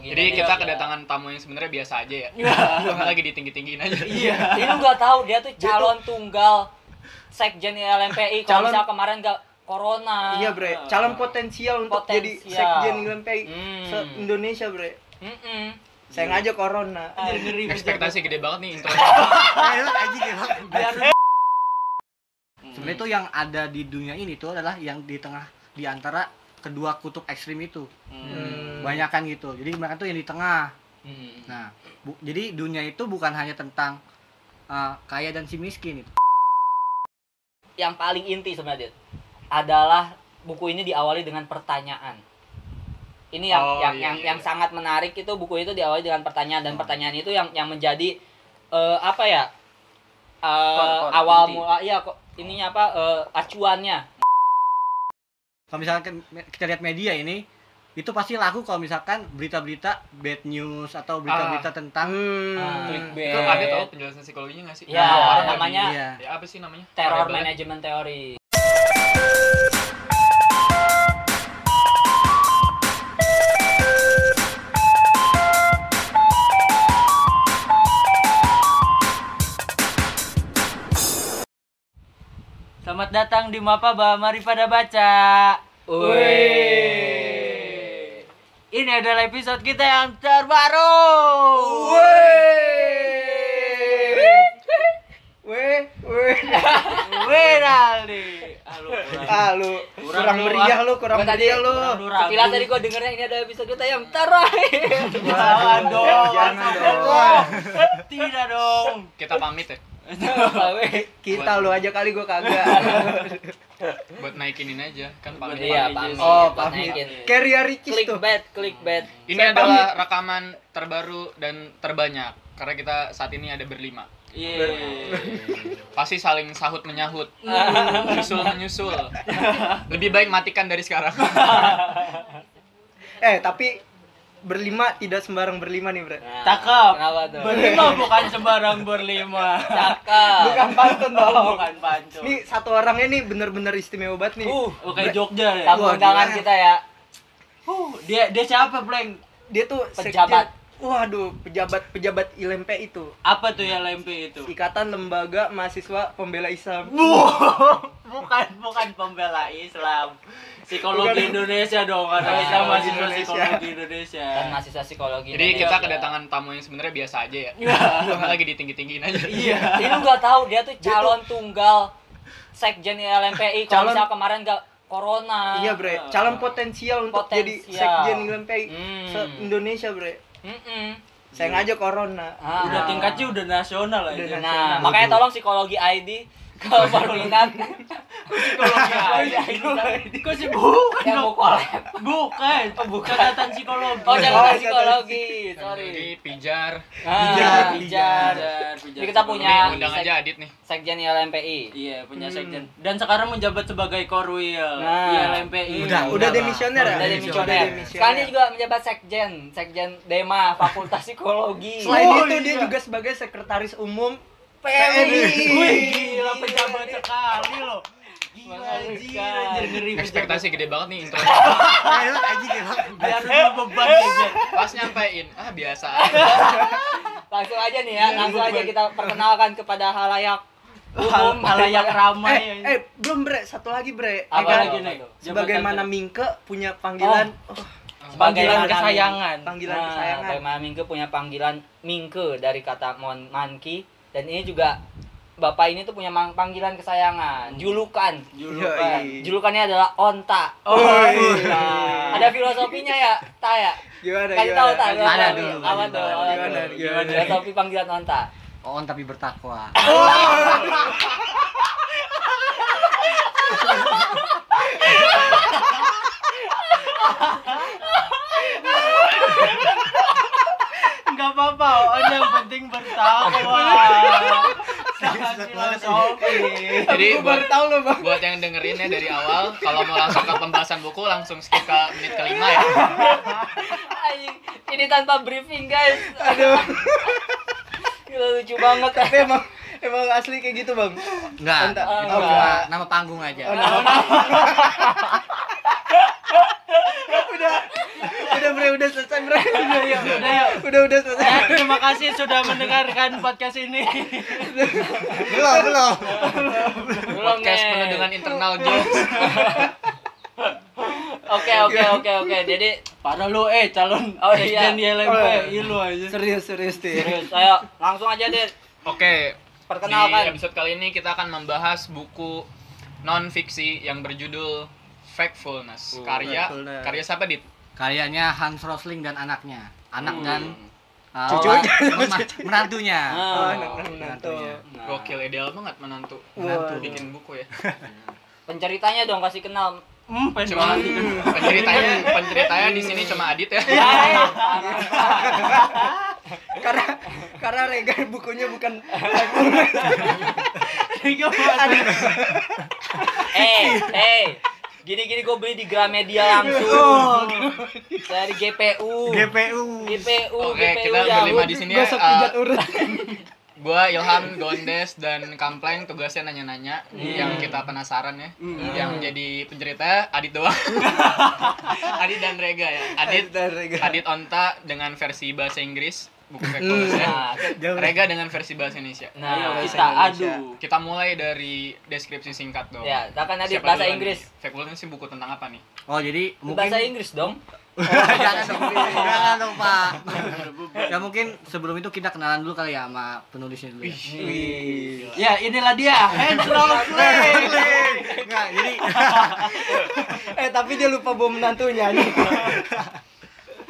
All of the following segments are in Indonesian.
Jadi Iya, kita iya. kedatangan tamu yang sebenarnya biasa aja ya. Iya. Cuma lagi ditinggi-tinggiin aja. Iya. Ini lu nggak tahu dia tuh calon tunggal sekjen LMPI. Kalau Calon- misal kemarin nggak corona. Iya bre, calon potensial untuk jadi Potensial. sekjen LMPI Hmm. se Indonesia bre. Mm-mm. Sayang aja corona. Ekspektasi gede banget nih intro. Biar Sebenarnya itu yang ada di dunia ini tuh adalah yang di tengah di antara kedua kutub ekstrim itu. Hmm. Banyak kan gitu. Jadi mereka tuh yang di tengah. Hmm. Nah, bu- jadi dunia itu bukan hanya tentang uh, kaya dan si miskin itu. yang paling inti sebenarnya adalah buku ini diawali dengan pertanyaan. Ini yang Oh, yang iya, yang, iya. yang sangat menarik itu buku itu diawali dengan pertanyaan dan pertanyaan itu yang yang menjadi eh, apa ya? core awal inti. mula iya kok ininya apa eh, acuannya. Kalau misalkan kita lihat media ini itu pasti laku kalau misalkan berita-berita bad news atau berita-berita tentang Hmm. Ah. Clickbait. Itu ada tau penjelasan psikologinya nggak sih? Ya, Nah, orang namanya lagi- Iya. Ya apa sih namanya? terror Variabelnya. management Selamat datang di Mapaba, mari pada baca. Wih. Ini adalah episode kita yang terbaru. Weh. Wih, Naldi. Halo, Ah lu kurang meriah lu, kurang meriah lu. Sekilas tadi gua dengernya ini ada episode kita yang terakhir. Jangan dong. Jangan dong. Tidak dong. Kita pamit ya Kita lu aja kali gua kagak. buat naikinin aja kan pamit. Iya, pamit. Oh, pamit. Carrier Ricis tuh. Clickbait, clickbait. Ini Saya adalah rekaman terbaru dan terbanyak karena kita saat ini ada berlima. Iya. Pasti saling sahut menyahut, menyusul menyusul. Lebih baik matikan dari sekarang. Eh, tapi berlima tidak sembarang berlima nih, Bre. Nah, Cakep. Kenapa tuh? Berlima bukan sembarang berlima. Cakep. Bukan pantun dong. Bukan panco. Nih satu orangnya nih bener-bener istimewa banget nih. Uh, Oh, kayak Jogja ya. tamu undangan kita ya. Uh, dia dia siapa, Bleng? Dia tuh Pejabat. Waduh, pejabat pejabat ILMP itu. Apa tuh ya LMP itu? Ikatan Lembaga Mahasiswa Pembela Islam. bukan bukan pembela Islam. Psikologi Bukan. Indonesia dong, karena Ah, kita Psikologi mahasiswa Indonesia. psikologi Indonesia. Kan mahasiswa psikologi. Jadi Indonesia. kita kedatangan tamu yang sebenarnya biasa aja ya. Cuma lagi ditinggi-tinggiin aja. Iya. Ini lu nggak tahu dia tuh calon tunggal sekjen LMPI. Kalau Calon- misal kemarin nggak corona. Iya, Bre. Calon potensial untuk jadi Potensial. sekjen ILMPI Hmm. se Indonesia, Bre. Mm-mm. Sayang aja corona. Ah. Udah tingkatnya udah nasional. Udah Nah, makanya tolong psikologi ID kalau berminat Psikologi ID. Kok sih bukan yang mau collab. Bukan. Oh, bukan. Catatan psikologi. Oh, jangan Oh, psikologi. Sorry. Jadi pijar. Ah, Pijar, pijar. Pijar, Jadi kita punya undang aja Adit nih. sekjen LMPI. Iya, punya Hmm. sekjen. Dan sekarang menjabat sebagai korwil Nah. di LMPI. Udah, Udah demisioner ya? Udah demisioner. demisioner. Sekarang dia juga menjabat sekjen, sekjen Dema Fakultas Psikologi. Selain Oh, itu dia iya. juga sebagai sekretaris umum PMI. Wih, gila pejabat sekali loh. Gila, anjir, anjir, ngeri Ekspektasi gede banget nih intro. Biar lu beban. Pas nyampein, ah biasa aja. Langsung aja nih ya, langsung aja kita perkenalkan kepada halayak Hal umum. halayak ramai. Eh, eh, belum bre, satu lagi bre. Apa Ya lagi nih? Sebagaimana Mingke punya panggilan oh, panggilan Bagaimana kesayangan. panggilan Nah, kesayangan. Bagaimana Mingke punya panggilan Mingke dari kata mon manki dan ini juga Bapak ini tuh punya mang- panggilan kesayangan, julukan. Julukan. Yoi. Julukannya adalah onta. Oh, Nah, ada filosofinya ya, Ta ya? Gimana Kasih gimana? tahu Tak. Ada dulu, Apa tuh? Gimana? Filosofi panggilan onta. On tapi bertakwa. Enggak apa-apa, on yang penting bertakwa. Sangat filosofi. Jadi Aku baru buat tahu loh bang. buat yang dengerin ya dari awal, kalau mau langsung ke pembahasan buku langsung skip ke menit kelima ya. Anjing, ini tanpa briefing guys. Aduh, Gila lucu banget. tapi emang emang asli kayak gitu bang. Enggak, Entah. Oh, cuma enggak. nama panggung aja. Oh, udah, udah selesai bro. Udah yuk, udah yuk. Udah udah selesai. Eh, terima kasih sudah mendengarkan podcast ini. belum belum Belum Podcast penuh dengan internal jokes. Oke oke oke oke. Jadi Parah lu eh calon Oh, iya. di LMP, Oh, iya. ilu aja. Serius serius Dit. serius, ayo langsung aja deh. Oke, Perkenalkan. Di episode kali ini kita akan membahas buku non fiksi yang berjudul Factfulness. Uh, karya Factfulness. karya siapa dit? Karyanya Hans Rosling dan anaknya anak Hmm. dan uh, Cucunya. mema- menantunya Ah. Oh, anak menantu. Nah, Gokil ideal banget menantu. Wah. Bikin buku ya. penceritanya dong kasih kenal. Hmm, Cuma penceritanya penceritanya di sini cuma Adit ya. Karena karena Rega bukunya bukan eh, eh. Gue beli di Gramedia langsung. Dari GPU. GPU GPU, Oke, GPU kita Yahoo. berlima di sini ya. Eh, pijat urut. Gua Ilham, Gondes dan Kampleng tugasnya nanya-nanya yang kita penasaran ya. Yang jadi pencerita Adit doang. Adit dan Rega ya. Adit Dan Rega. Adit Onta dengan versi bahasa Inggris, buku ya. Nah. Rega dengan versi bahasa Indonesia. nah, Ayo bahasa kita Indonesia. adu. Kita mulai dari deskripsi singkat dong. ya, akan ada bahasa Inggris. Factfulness sih buku tentang apa nih? oh jadi mungkin Bahasa Inggris dong. jangan dong jangan dong pak ya mungkin sebelum itu kita kenalan dulu kali ya sama penulisnya dulu ya. Wih. Ya, inilah dia, Hans Rosling. Enggak, jadi Eh tapi dia lupa bawa menantunya nih.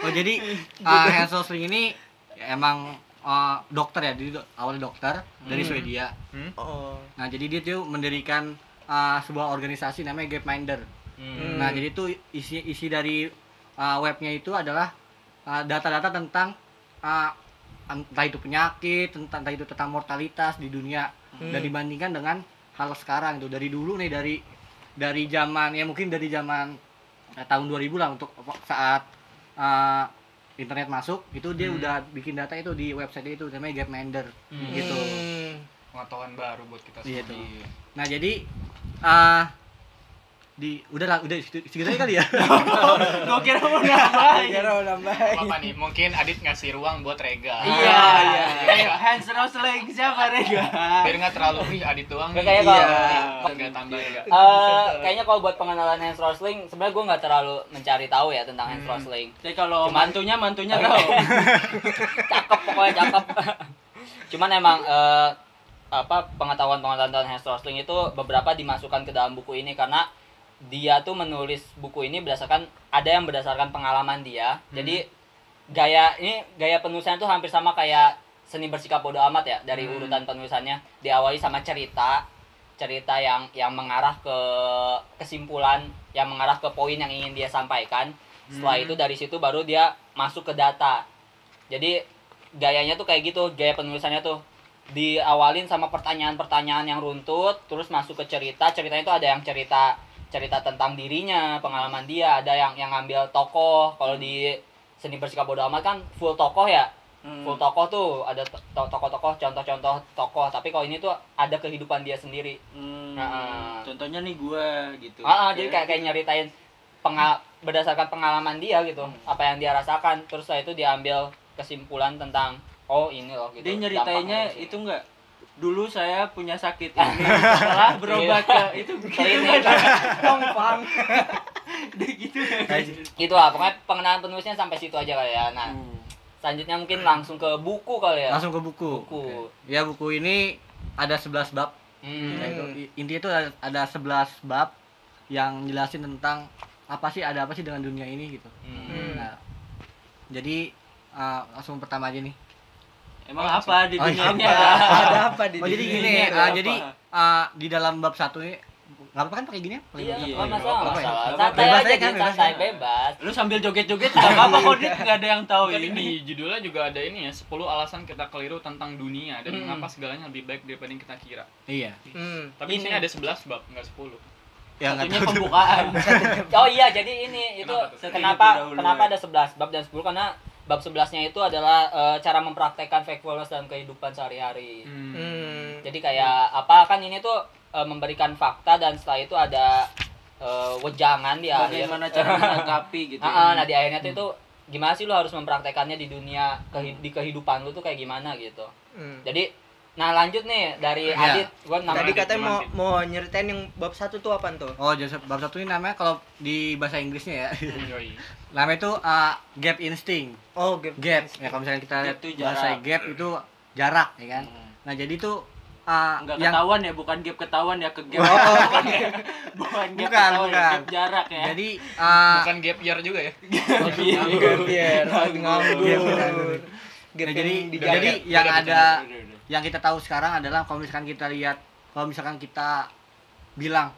oh jadi uh, Hans Rosling ini ya, emang uh, dokter ya, jadi do- awalnya dokter dari Swedia. Oh. Nah, jadi dia tuh mendirikan uh, sebuah organisasi namanya Gapminder. Hmm. Nah, jadi itu isi isi dari uh, webnya itu adalah uh, data-data tentang uh, entah itu penyakit, tentang entah itu tentang mortalitas di dunia dan dibandingkan dengan hal sekarang itu dari dulu nih dari dari zaman ya mungkin dari zaman eh, tahun 2000 lah untuk saat uh, internet masuk itu dia udah bikin data itu di website itu namanya Gapminder gitu. Hmm. Pengetahuan baru buat kita Iya semua. Nah, jadi uh, di udah lah udah segitu aja kali ya. Gua kira mau nambahin. Kira udah baik. Apa nih? Mungkin Adit ngasih ruang buat Rega. Iya, iya. Ayo, Hans Rosling siapa Rega? Biar nggak terlalu, wih Adit doang nih. Kayak kalau- Iya. Nggak tambah ya. Eh, kayaknya kalau buat pengenalan Hans Rosling, sebenarnya gue nggak terlalu mencari tahu ya tentang Hans Rosling. Jadi kalau mantunya mantunya tahu. cakep pokoknya cakep cuman emang eh, apa pengetahuan pengetahuan tentang Hans Rosling itu beberapa dimasukkan ke dalam buku ini karena dia tuh menulis buku ini berdasarkan ada yang berdasarkan pengalaman dia. Jadi gaya ini gaya penulisannya tuh hampir sama kayak seni bersikap bodoh amat ya dari urutan penulisannya. Diawali sama cerita cerita yang yang mengarah ke kesimpulan yang mengarah ke poin yang ingin dia sampaikan. Setelah itu dari situ baru dia masuk ke data. Jadi gayanya tuh kayak gitu gaya penulisannya tuh. Diawalin sama pertanyaan-pertanyaan yang runtut terus masuk ke cerita. Ceritanya itu ada yang cerita cerita tentang dirinya pengalaman dia ada yang yang ngambil tokoh. Kalau di seni bersikap bodoh amat kan full tokoh ya. Hmm. full tokoh tuh ada to- to- tokoh-tokoh contoh-contoh tokoh. Tapi kalau ini tuh ada kehidupan dia sendiri. Hmm, Nah. contohnya nih gua gitu. ah ah, jadi kayak kayak nyeritain pengal berdasarkan pengalaman dia gitu. Apa yang dia rasakan. Terus setelah itu diambil kesimpulan tentang oh ini loh gitu. Dia nyeritainnya itu enggak dulu saya punya sakit ini setelah berobat ke itu gitu Klinik. Tompang. Dia gitu gitu lah pokoknya pengenalan penulisnya sampai situ aja kali ya nah Hmm. selanjutnya mungkin langsung ke buku kali ya Langsung ke buku. Buku. Oke. Ya buku ini ada 11 bab. hmm. Nah, itu intinya itu ada, ada 11 bab yang jelasin tentang apa sih ada apa sih dengan dunia ini gitu. Hmm. Nah, jadi uh, langsung pertama aja nih. Emang apa di Oh, dunia iya. ini Apa? ada? Apa di Oh jadi dunia gini, ini? ada uh, apa? jadi uh, di dalam bab satu ini nggak apa-apa kan pakai gini ya? Iya, gini? nggak iya, masalah, ya? masalah. Santai Bebas aja, kan, santai, bebas. Lu sambil joget-joget enggak apa-apa kok Dit, enggak ada yang tahu Kan ini. di judulnya juga ada ini ya, 10 alasan kita keliru tentang dunia dan Hmm. mengapa segalanya lebih baik daripada yang kita kira. Iya. Hmm. Tapi Ini. ada 11 bab, enggak 10. Ya Satunya pembukaan. Oh iya, jadi ini itu Kenapa Ini kenapa ada 11 bab dan 10 karena bab 11-nya itu adalah eh, cara mempraktekkan factfulness dalam kehidupan sehari-hari. Hmm. Jadi kayak apa kan ini tuh eh, memberikan fakta dan setelah itu ada eh, wejangan di akhir. Bagaimana cara menanggapi gitu. Ah, nah di akhirnya tuh itu gimana sih lu harus mempraktekannya di dunia kehi- di kehidupan lu tuh kayak gimana gitu Hmm. jadi nah lanjut nih dari Iya. Adit gua nama Tadi Adit, katanya mau mau nyeritain yang bab satu tuh apaan tuh? Oh, jadi bab satu ini namanya kalau di bahasa Inggrisnya ya. Namanya itu uh, gap instinct. Oh, gap. Gap. Ya kalau misalnya kita Gap lihat tuh bahasa jarak. gap itu jarak ya kan. Hmm. Nah, jadi itu uh, Enggak yang ketahuan ya, bukan gap ketahuan ya ke gap. Oh, bukan gap Bukan, ketahuan, bukan. gap jarak ya. jadi uh, Bukan gap year juga ya? Gap year, nganggur. Gap year. Gap Nah, jadi di Udah, jadi udah, yang udah, ada Udah, udah, udah. yang kita tahu sekarang adalah kalau misalkan kita lihat kalau misalkan kita bilang.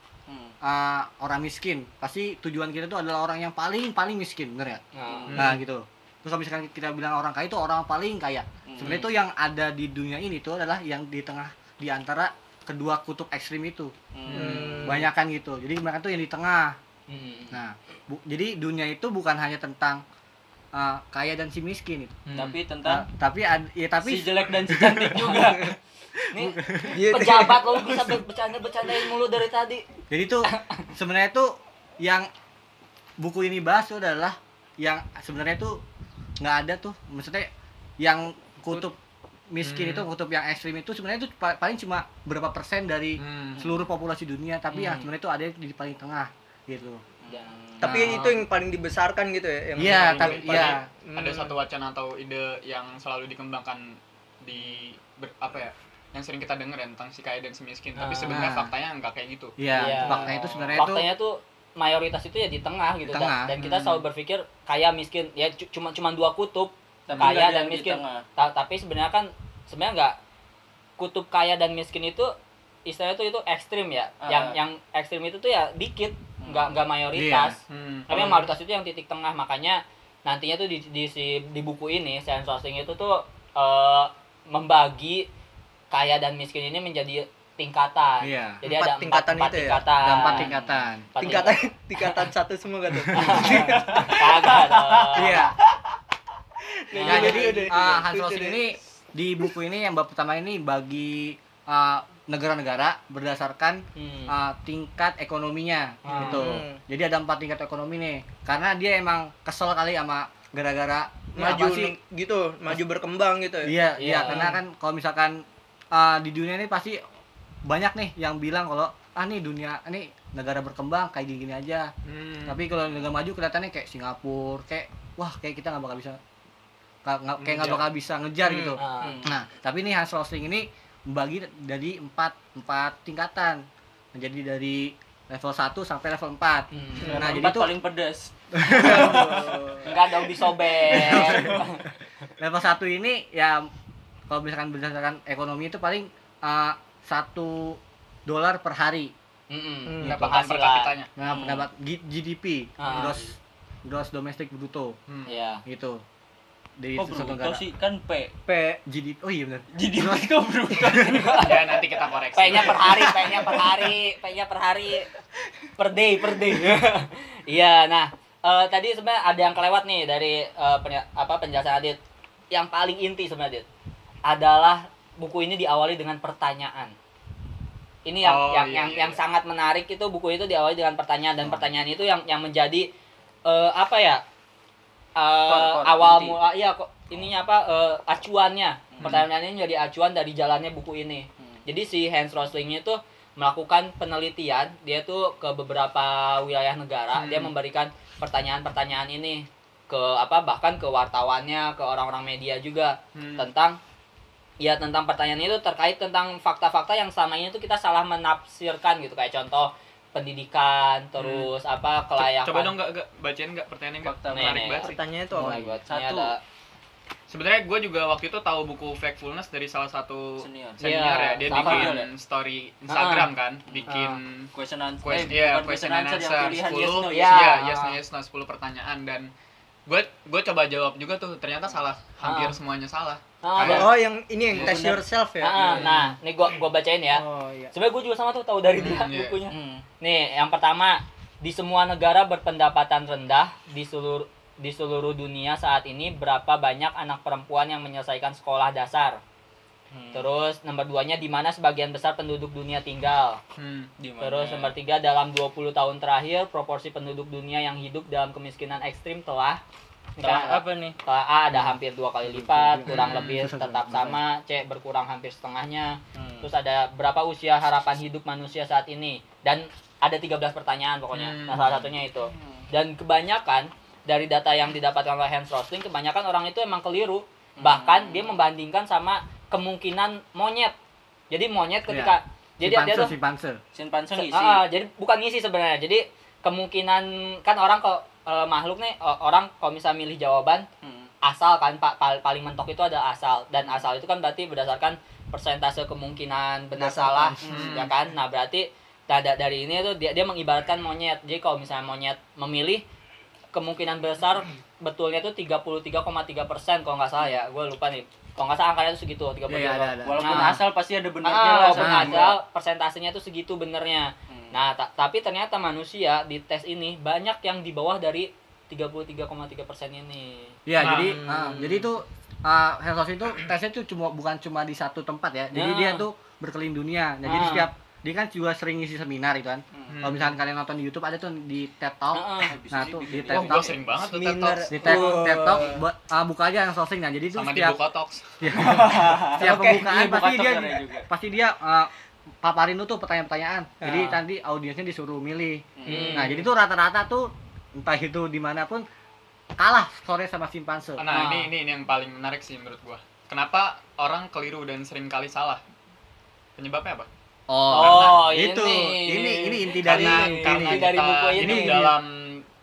Uh, orang miskin, pasti tujuan kita itu adalah orang yang paling paling miskin, bener ya? Nah, Nah, gitu. Terus kalau misalkan kita bilang orang kaya itu orang paling kaya. Hmm. Sebenarnya itu yang ada di dunia ini itu adalah yang di tengah di antara kedua kutub ekstrim itu. Hmm. Banyak kan gitu. Jadi mereka tuh yang di tengah. hmm. Nah, bu- jadi dunia itu bukan hanya tentang uh, kaya dan si miskin itu. Hmm. Tapi tentang tapi ad, ya tapi si jelek dan si cantik juga. nih Iya, pejabat lo bisa bercanda bercandain mulu dari tadi jadi tuh sebenarnya tuh yang buku ini bahas tuh adalah yang sebenarnya tuh nggak ada tuh maksudnya yang kutub miskin Hmm. itu kutub yang ekstrim itu sebenarnya itu pa- paling cuma berapa persen dari Hmm. seluruh populasi dunia tapi yang Hmm. sebenarnya itu ada di paling tengah gitu Dan- Tapi Nah. itu yang paling dibesarkan gitu ya, yang Iya, Paling- tapi paling iya. ada Hmm. satu wacana atau ide yang selalu dikembangkan di ber- apa ya yang sering kita dengar ya tentang si kaya dan si miskin tapi Ah. sebenarnya Nah. faktanya nggak kayak gitu Iya, Iya. faktanya itu sebenarnya itu faktanya tuh mayoritas itu ya di tengah gitu Tengah. dan, kita Hmm. selalu berpikir kaya miskin ya cu- cuma cuma dua kutub Tapi Kaya dan miskin. Ta- tapi sebenarnya kan sebenarnya nggak kutub kaya dan miskin itu istilahnya tuh itu ekstrim ya Ah. yang yang ekstrim itu tuh ya dikit Hmm. nggak nggak mayoritas Hmm. tapi yang mayoritas itu yang titik tengah makanya nantinya tuh di di si di buku ini Science Sourcing itu tuh eh, membagi kaya dan miskin ini menjadi tingkatan Iya. jadi Empat ada tingkatan empat, empat itu ya? tingkatan ada empat tingkatan. Empat tingkatan tingkatan satu semua gak tuh? kagak dong Iya. Nah, Nah, jadi uh, Hans Rosling ini di buku ini yang bab pertama ini bagi uh, negara-negara berdasarkan Hmm. uh, tingkat ekonominya Hmm. gitu. Jadi ada empat tingkat ekonomi nih. Karena dia emang kesel kali sama gara-gara ini maju sih? gitu, maju berkembang gitu ya. Iya, Iya. iya, karena kan kalau misalkan uh, di dunia ini pasti banyak nih yang bilang kalau ah nih dunia ini negara berkembang kayak gini-gini aja. Hmm. Tapi kalau negara maju kelihatannya kayak Singapura, kayak wah kayak kita nggak bakal bisa nggak kayak nggak bakal bisa ngejar Hmm. gitu. Hmm. Nah, tapi nih Hans Rosling ini membagi dari empat empat tingkatan. Menjadi dari level 1 sampai level 4. Hmm. Nah, Level jadi tuh- paling pedas. enggak dong disobek Level 1 ini ya kalau misalkan berdasarkan ekonomi itu paling uh, satu dolar per hari. Mm-mm. Hmm. per penghasilan. kapitanya Nah, Hmm. pendapat GDP, Ah. gross gross domestic bruto Hmm. Iya. gitu. Dari Oh suatu bruto negara. sih kan P. P GDP. Oh iya benar. Jadi itu bruto. ya nanti kita koreksi P-nya per hari, P-nya per hari, P-nya per hari, per day, per day. Iya, nah eh, tadi sebenarnya ada yang kelewat nih dari eh, penya- apa penjelasan Adit. Yang paling inti sebenarnya Adit adalah buku ini diawali dengan pertanyaan. Ini yang Oh, yang iya, yang, iya, yang iya. sangat menarik itu buku itu diawali dengan pertanyaan dan Oh. pertanyaan itu yang yang menjadi eh, apa ya? eh, Core- core, awal inti. mula iya kok ininya apa eh, acuannya. Hmm. Pertanyaan ini menjadi acuan dari jalannya buku ini. Hmm. Jadi si Hans Rosling itu melakukan penelitian, dia tuh ke beberapa wilayah negara, Hmm. dia memberikan pertanyaan-pertanyaan ini ke apa bahkan ke wartawannya, ke orang-orang media juga Hmm. tentang ya tentang pertanyaan itu terkait tentang fakta-fakta yang selama ini tuh kita salah menafsirkan gitu kayak contoh pendidikan terus apa Co- kelayakan coba dong nggak bacain nggak pertanyaannya nggak Fakta menarik nih, banget sih pertanyaannya itu Oh apa? ini Satu. ada sebenarnya gue juga waktu itu tahu buku Factfulness dari salah satu Senior. senior Iya, ya dia sama. bikin Iya. story Instagram kan bikin Question answer. question, eh, iya, bukan question question and answer answer, yang pilihan 10 yes no Iya. iya, Ah. yes no yes no 10 pertanyaan dan gue gue coba jawab juga tuh ternyata salah hampir Ah. semuanya salah Ah, Kayak- Oh, yang ini yang Iya, test bener. yourself ya. Ah, nah, nih gua gua bacain ya. Oh iya. Sebenarnya gue juga sama tuh tahu dari dia Hmm, iya. bukunya. Hmm. Nih, yang pertama, di semua negara berpendapatan rendah di seluruh di seluruh dunia saat ini berapa banyak anak perempuan yang menyelesaikan sekolah dasar? Hmm. Terus nomor duanya di mana sebagian besar penduduk dunia tinggal? hmm. Di mana? Terus nomor tiga dalam 20 tahun terakhir proporsi penduduk dunia yang hidup dalam kemiskinan ekstrim telah Misalnya, apa nih? Kalau A ada hampir dua kali lipat, kurang lebih tetap sama, C berkurang hampir setengahnya. Hmm. Terus ada berapa usia harapan hidup manusia saat ini? Dan ada 13 pertanyaan pokoknya. Hmm. Nah, salah satunya itu. Dan kebanyakan dari data yang didapatkan oleh Hans Rosling, kebanyakan orang itu emang keliru. Bahkan dia membandingkan sama kemungkinan monyet. Jadi monyet ketika jadi dia tuh simpanse Simpanse Se- ngisi. ah, jadi bukan ngisi sebenarnya. Jadi kemungkinan kan orang kok eh, makhluk nih orang kalau misalnya milih jawaban Hmm. asal kan pa- pal- paling mentok itu ada asal dan asal itu kan berarti berdasarkan persentase kemungkinan benar salah Hmm. ya kan. Nah, berarti da- da- dari ini tuh dia dia mengibaratkan monyet. Jadi kalau misalnya monyet memilih kemungkinan besar betulnya itu 33,3% kalau nggak salah ya. Gue lupa nih. Kalau nggak salah angkanya itu segitu 33. Iya, ada, ada. Walaupun Nah. asal pasti ada benernya Ah, walaupun sama ada persentasenya tuh segitu benernya. Hmm. Nah, ta- tapi ternyata manusia di tes ini banyak yang di bawah dari 33,3 persen ini. Iya, Nah, jadi hmm. ah, jadi itu uh, Helsos itu tesnya tuh cuma bukan cuma di satu tempat ya. Jadi Nah. dia tuh berkeliling dunia. Nah, jadi Ah. setiap dia kan juga sering ngisi seminar itu kan. Hmm. Kalau misalkan kalian nonton di YouTube ada tuh di TED Talk. Heeh. Nah, tuh di TED Talk gue sering banget tuh TED Seminar. Talks. di TED. TED Talk buat ah, buka aja yang Helsos nah. Jadi itu sama di setiap Bukotox. setiap Oke, pembukaan iya, pasti dia talk ada juga. pasti dia uh, paparin tuh pertanyaan-pertanyaan. Jadi Ah. nanti audiensnya disuruh milih. Hmm. Nah, jadi tuh rata-rata tuh entah itu di mana pun kalah sore sama simpanse. Nah, Ah. ini, ini ini yang paling menarik sih menurut gua. Kenapa orang keliru dan sering kali salah? Penyebabnya apa? Oh, itu ini. ini ini inti dari Karena ini. karena Inti dari buku hidup ini. dalam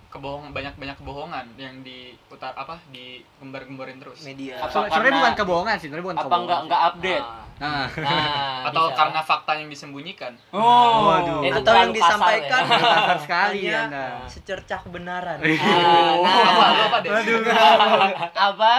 kebohongan banyak-banyak kebohongan yang diputar apa digembar-gemborin terus. media Apa So- sebenarnya karena- bukan kebohongan sih, sebenarnya bukan Apa kebohongan. enggak enggak update? Ah. Nah, Nah, Atau bisa. karena fakta yang disembunyikan. Oh, Waduh. Itu atau yang kasar disampaikan ya. kasar sekali hanya Anda. secercah kebenaran Ah, Oh, nah. apa lu apa deh? apa?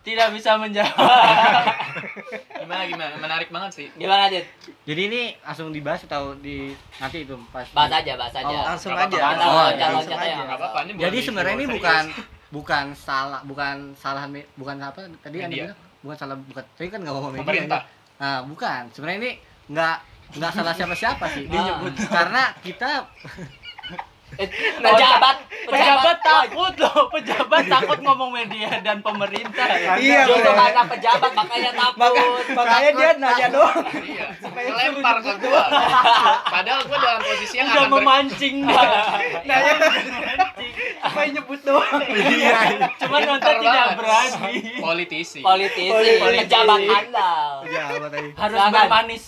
Tidak bisa menjawab. Gimana gimana? Menarik banget sih. Gimana, Dit? Jadi ini langsung dibahas atau di nanti itu pas. Bahas aja, bahas aja. Oh, langsung aja apa-apa. Oh, langsung jangan langsung aja. Enggak apa-apa ini bukan Jadi sebenarnya ini bukan bukan salah bukan salah bukan apa tadi Anda bilang bukan salah bukan tadi kan nggak ngomong media. Pemerintah. Nah, bukan. Sebenarnya ini nggak nggak salah siapa-siapa sih. Nyebut. Karena kita pejabat, Pejabat takut loh, pejabat takut ngomong media dan pemerintah. Iya, Justru bener. karena pejabat makanya takut. Maka- makanya dia nanya doang Iya. Lempar ke gua. Padahal gua dalam posisi yang Udah memancing dia. nanya supaya nyebut doang iya. Cuman nonton tidak berani. politisi. Politisi, Politisi. pejabat handal. Ya, apa tadi? Harus bermanis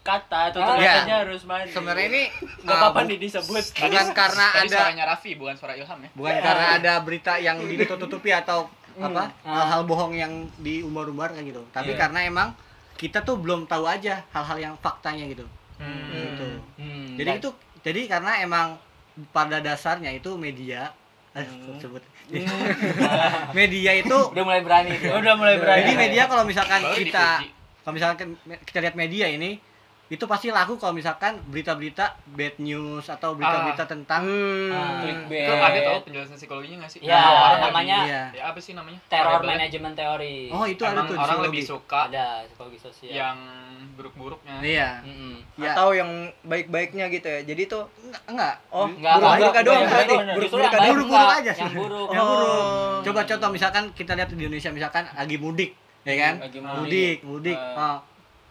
kata, tutur Iya. katanya harus manis. Sebenarnya ini Gak uh, apa-apa bu- nih disebut. bukan karena Tadi ada suaranya Raffi bukan suara Ilham ya. bukan karena ada berita yang ditutup-tutupi atau apa Ah. hal-hal bohong yang diumbar-umbar kayak gitu tapi Iya. karena emang kita tuh belum tahu aja hal-hal yang faktanya gitu Hmm. gitu Hmm, jadi itu jadi karena emang pada dasarnya itu media Aduh, sebut media itu udah mulai berani. Udah mulai berani. jadi media kalau misalkan Baru kita kalau misalkan kita lihat media ini itu pasti laku kalau misalkan berita-berita bad news atau berita-berita tentang Ah. Clickbait. Itu ada tau penjelasan psikologinya nggak sih? Ya, Nah, orang namanya Iya. ya apa sih namanya? terror Variabelnya. management theory. oh itu ada Emang tuh di orang psikologi. lebih suka ada psikologi sosial. yang buruk-buruknya. iya Mm-mm. Ya. atau yang baik-baiknya gitu ya jadi tuh enggak, enggak oh Enggak, buruk-buruk enggak, doang berarti buruk-buruk Buruk-buruk aja sih. Yang buruk. yang buruk Oh. coba contoh misalkan kita lihat di Indonesia misalkan lagi mudik ya kan Lagi mudik mudik Ah. uh,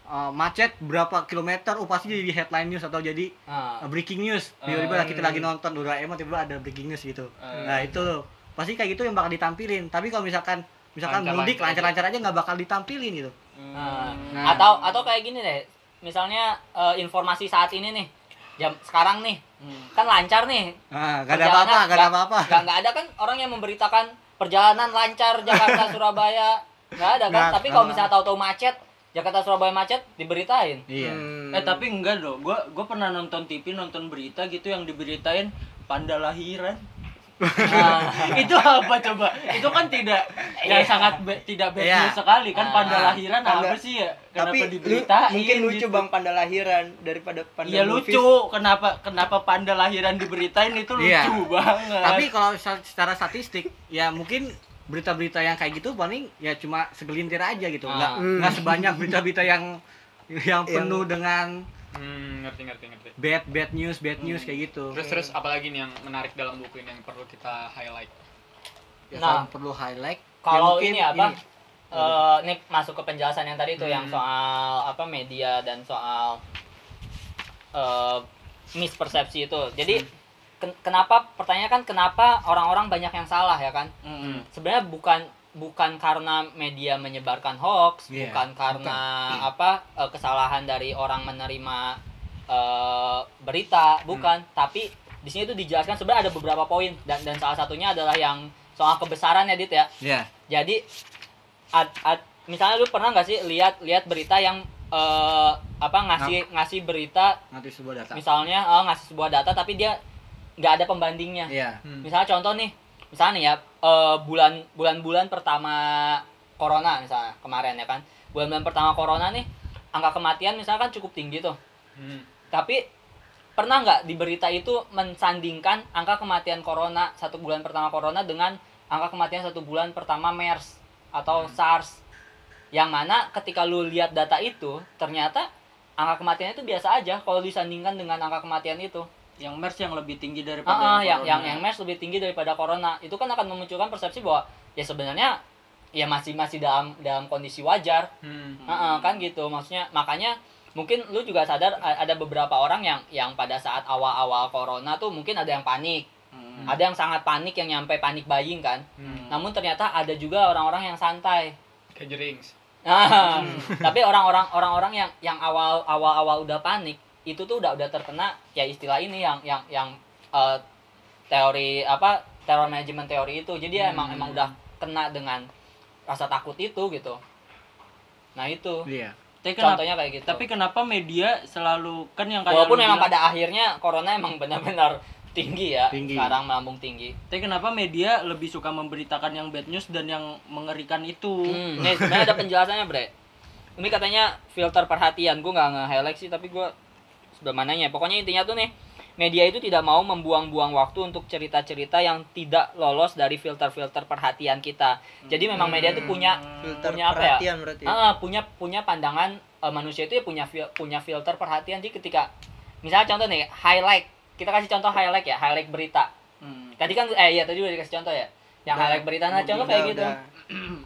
uh, macet berapa kilometer oh pasti jadi headline news atau jadi Ah. uh, breaking news tiba-tiba Ah. kita lagi nonton Doraemon tiba-tiba ada breaking news gitu Ah. nah itu pasti kayak gitu yang bakal ditampilin tapi kalau misalkan misalkan mudik lancar-lancar aja nggak bakal ditampilin gitu Nah, Nah. atau atau kayak gini deh. Misalnya eh, informasi saat ini nih. Jam sekarang nih. Kan lancar nih. ah gak ada apa-apa gak ada apa-apa Nggak, nggak ada kan orang yang memberitakan perjalanan lancar Jakarta Surabaya. Nggak ada kan? Nggak, Tapi kalau nggak. misalnya tahu-tahu macet, Jakarta Surabaya macet diberitain. iya Hmm. Eh tapi enggak loh, gua gua pernah nonton TV nonton berita gitu yang diberitain panda lahiran. Nah, itu apa coba? Itu kan tidak Iya. ya sangat be- tidak bad Iya. news sekali kan panda Ah. lahiran Panda- apa sih ya? tapi Kenapa lu, diberitain? mungkin lucu gitu? bang panda lahiran daripada panda Iya lucu. Kenapa kenapa panda lahiran diberitain itu lucu Iya. banget. tapi kalau secara statistik ya mungkin berita-berita yang kayak gitu paling ya cuma segelintir aja gitu nggak Ah. nggak sebanyak berita-berita yang yang penuh dengan Hmm, ngerti ngerti ngerti. bad bad news bad news kayak gitu Terus terus apalagi nih yang menarik dalam buku ini yang perlu kita highlight? ya Nah. perlu highlight ya Kalau mungkin ini apa? eh, ini masuk ke penjelasan yang tadi tuh yang soal apa media dan soal eh, mispersepsi itu. Jadi ken- kenapa pertanyaannya kan kenapa orang-orang banyak yang salah ya kan? Mm-mm. Sebenarnya bukan bukan karena media menyebarkan hoax, Iya, bukan karena apa eh, kesalahan dari orang menerima eh, berita, bukan. Tapi di sini tuh dijelaskan sebenarnya ada beberapa poin dan dan salah satunya adalah yang soal kebesaran ya Dit ya. ya Jadi ad, ad- misalnya lu pernah nggak sih lihat lihat berita yang eh, apa ngasih ngasih berita nanti sebuah data misalnya eh, ngasih sebuah data tapi dia nggak ada pembandingnya. iya Misalnya contoh nih, misalnya nih ya eh, bulan bulan-bulan pertama corona misalnya kemarin ya kan. Bulan-bulan pertama corona nih angka kematian misalnya kan cukup tinggi tuh. Tapi pernah nggak di berita itu mensandingkan angka kematian corona satu bulan pertama corona dengan angka kematian satu bulan pertama MERS atau SARS yang mana ketika lu lihat data itu ternyata angka kematiannya itu biasa aja kalau disandingkan dengan angka kematian itu Yang MERS yang lebih tinggi Ah, daripada ah, yang corona. yang yang MERS lebih tinggi daripada corona. Itu kan akan memunculkan persepsi bahwa ya sebenarnya ya masih masih dalam dalam kondisi wajar. Ah, ah, kan gitu. Maksudnya makanya mungkin lu juga sadar ada beberapa orang yang yang pada saat awal-awal corona tuh mungkin ada yang panik. Mm. ada yang sangat panik yang nyampe panik buying kan. Namun ternyata ada juga orang-orang yang santai. Kayak jerings. Nah, tapi orang-orang orang-orang yang yang awal awal awal udah panik itu tuh udah udah terkena ya istilah ini yang yang yang eh, teori apa terror management teori itu. Jadi ya emang emang udah kena dengan rasa takut itu gitu. Nah itu. Iya. Tapi kenapa, contohnya kayak gitu. tapi kenapa media selalu kan yang kayak walaupun memang bilang- pada akhirnya corona emang benar-benar tinggi ya. Tinggi. sekarang melambung tinggi. Tapi kenapa media lebih suka memberitakan yang bad news dan yang mengerikan itu? Hmm, nih sebenarnya ada penjelasannya bre. Ini katanya filter perhatian, gue nggak nge-highlight sih, tapi gue sudah mananya. Pokoknya intinya tuh nih, media itu tidak mau membuang-buang waktu untuk cerita-cerita yang tidak lolos dari filter-filter perhatian kita. Jadi memang media itu punya filter punya apa ya? perhatian berarti ya? Ah, punya punya pandangan eh, manusia itu ya punya punya filter perhatian. Jadi ketika misalnya contoh nih, highlight. Kita kasih contoh highlight ya, highlight berita. Hmm. Tadi kan eh iya tadi udah dikasih contoh ya. Yang Udah, highlight berita nah contoh kayak gitu udah.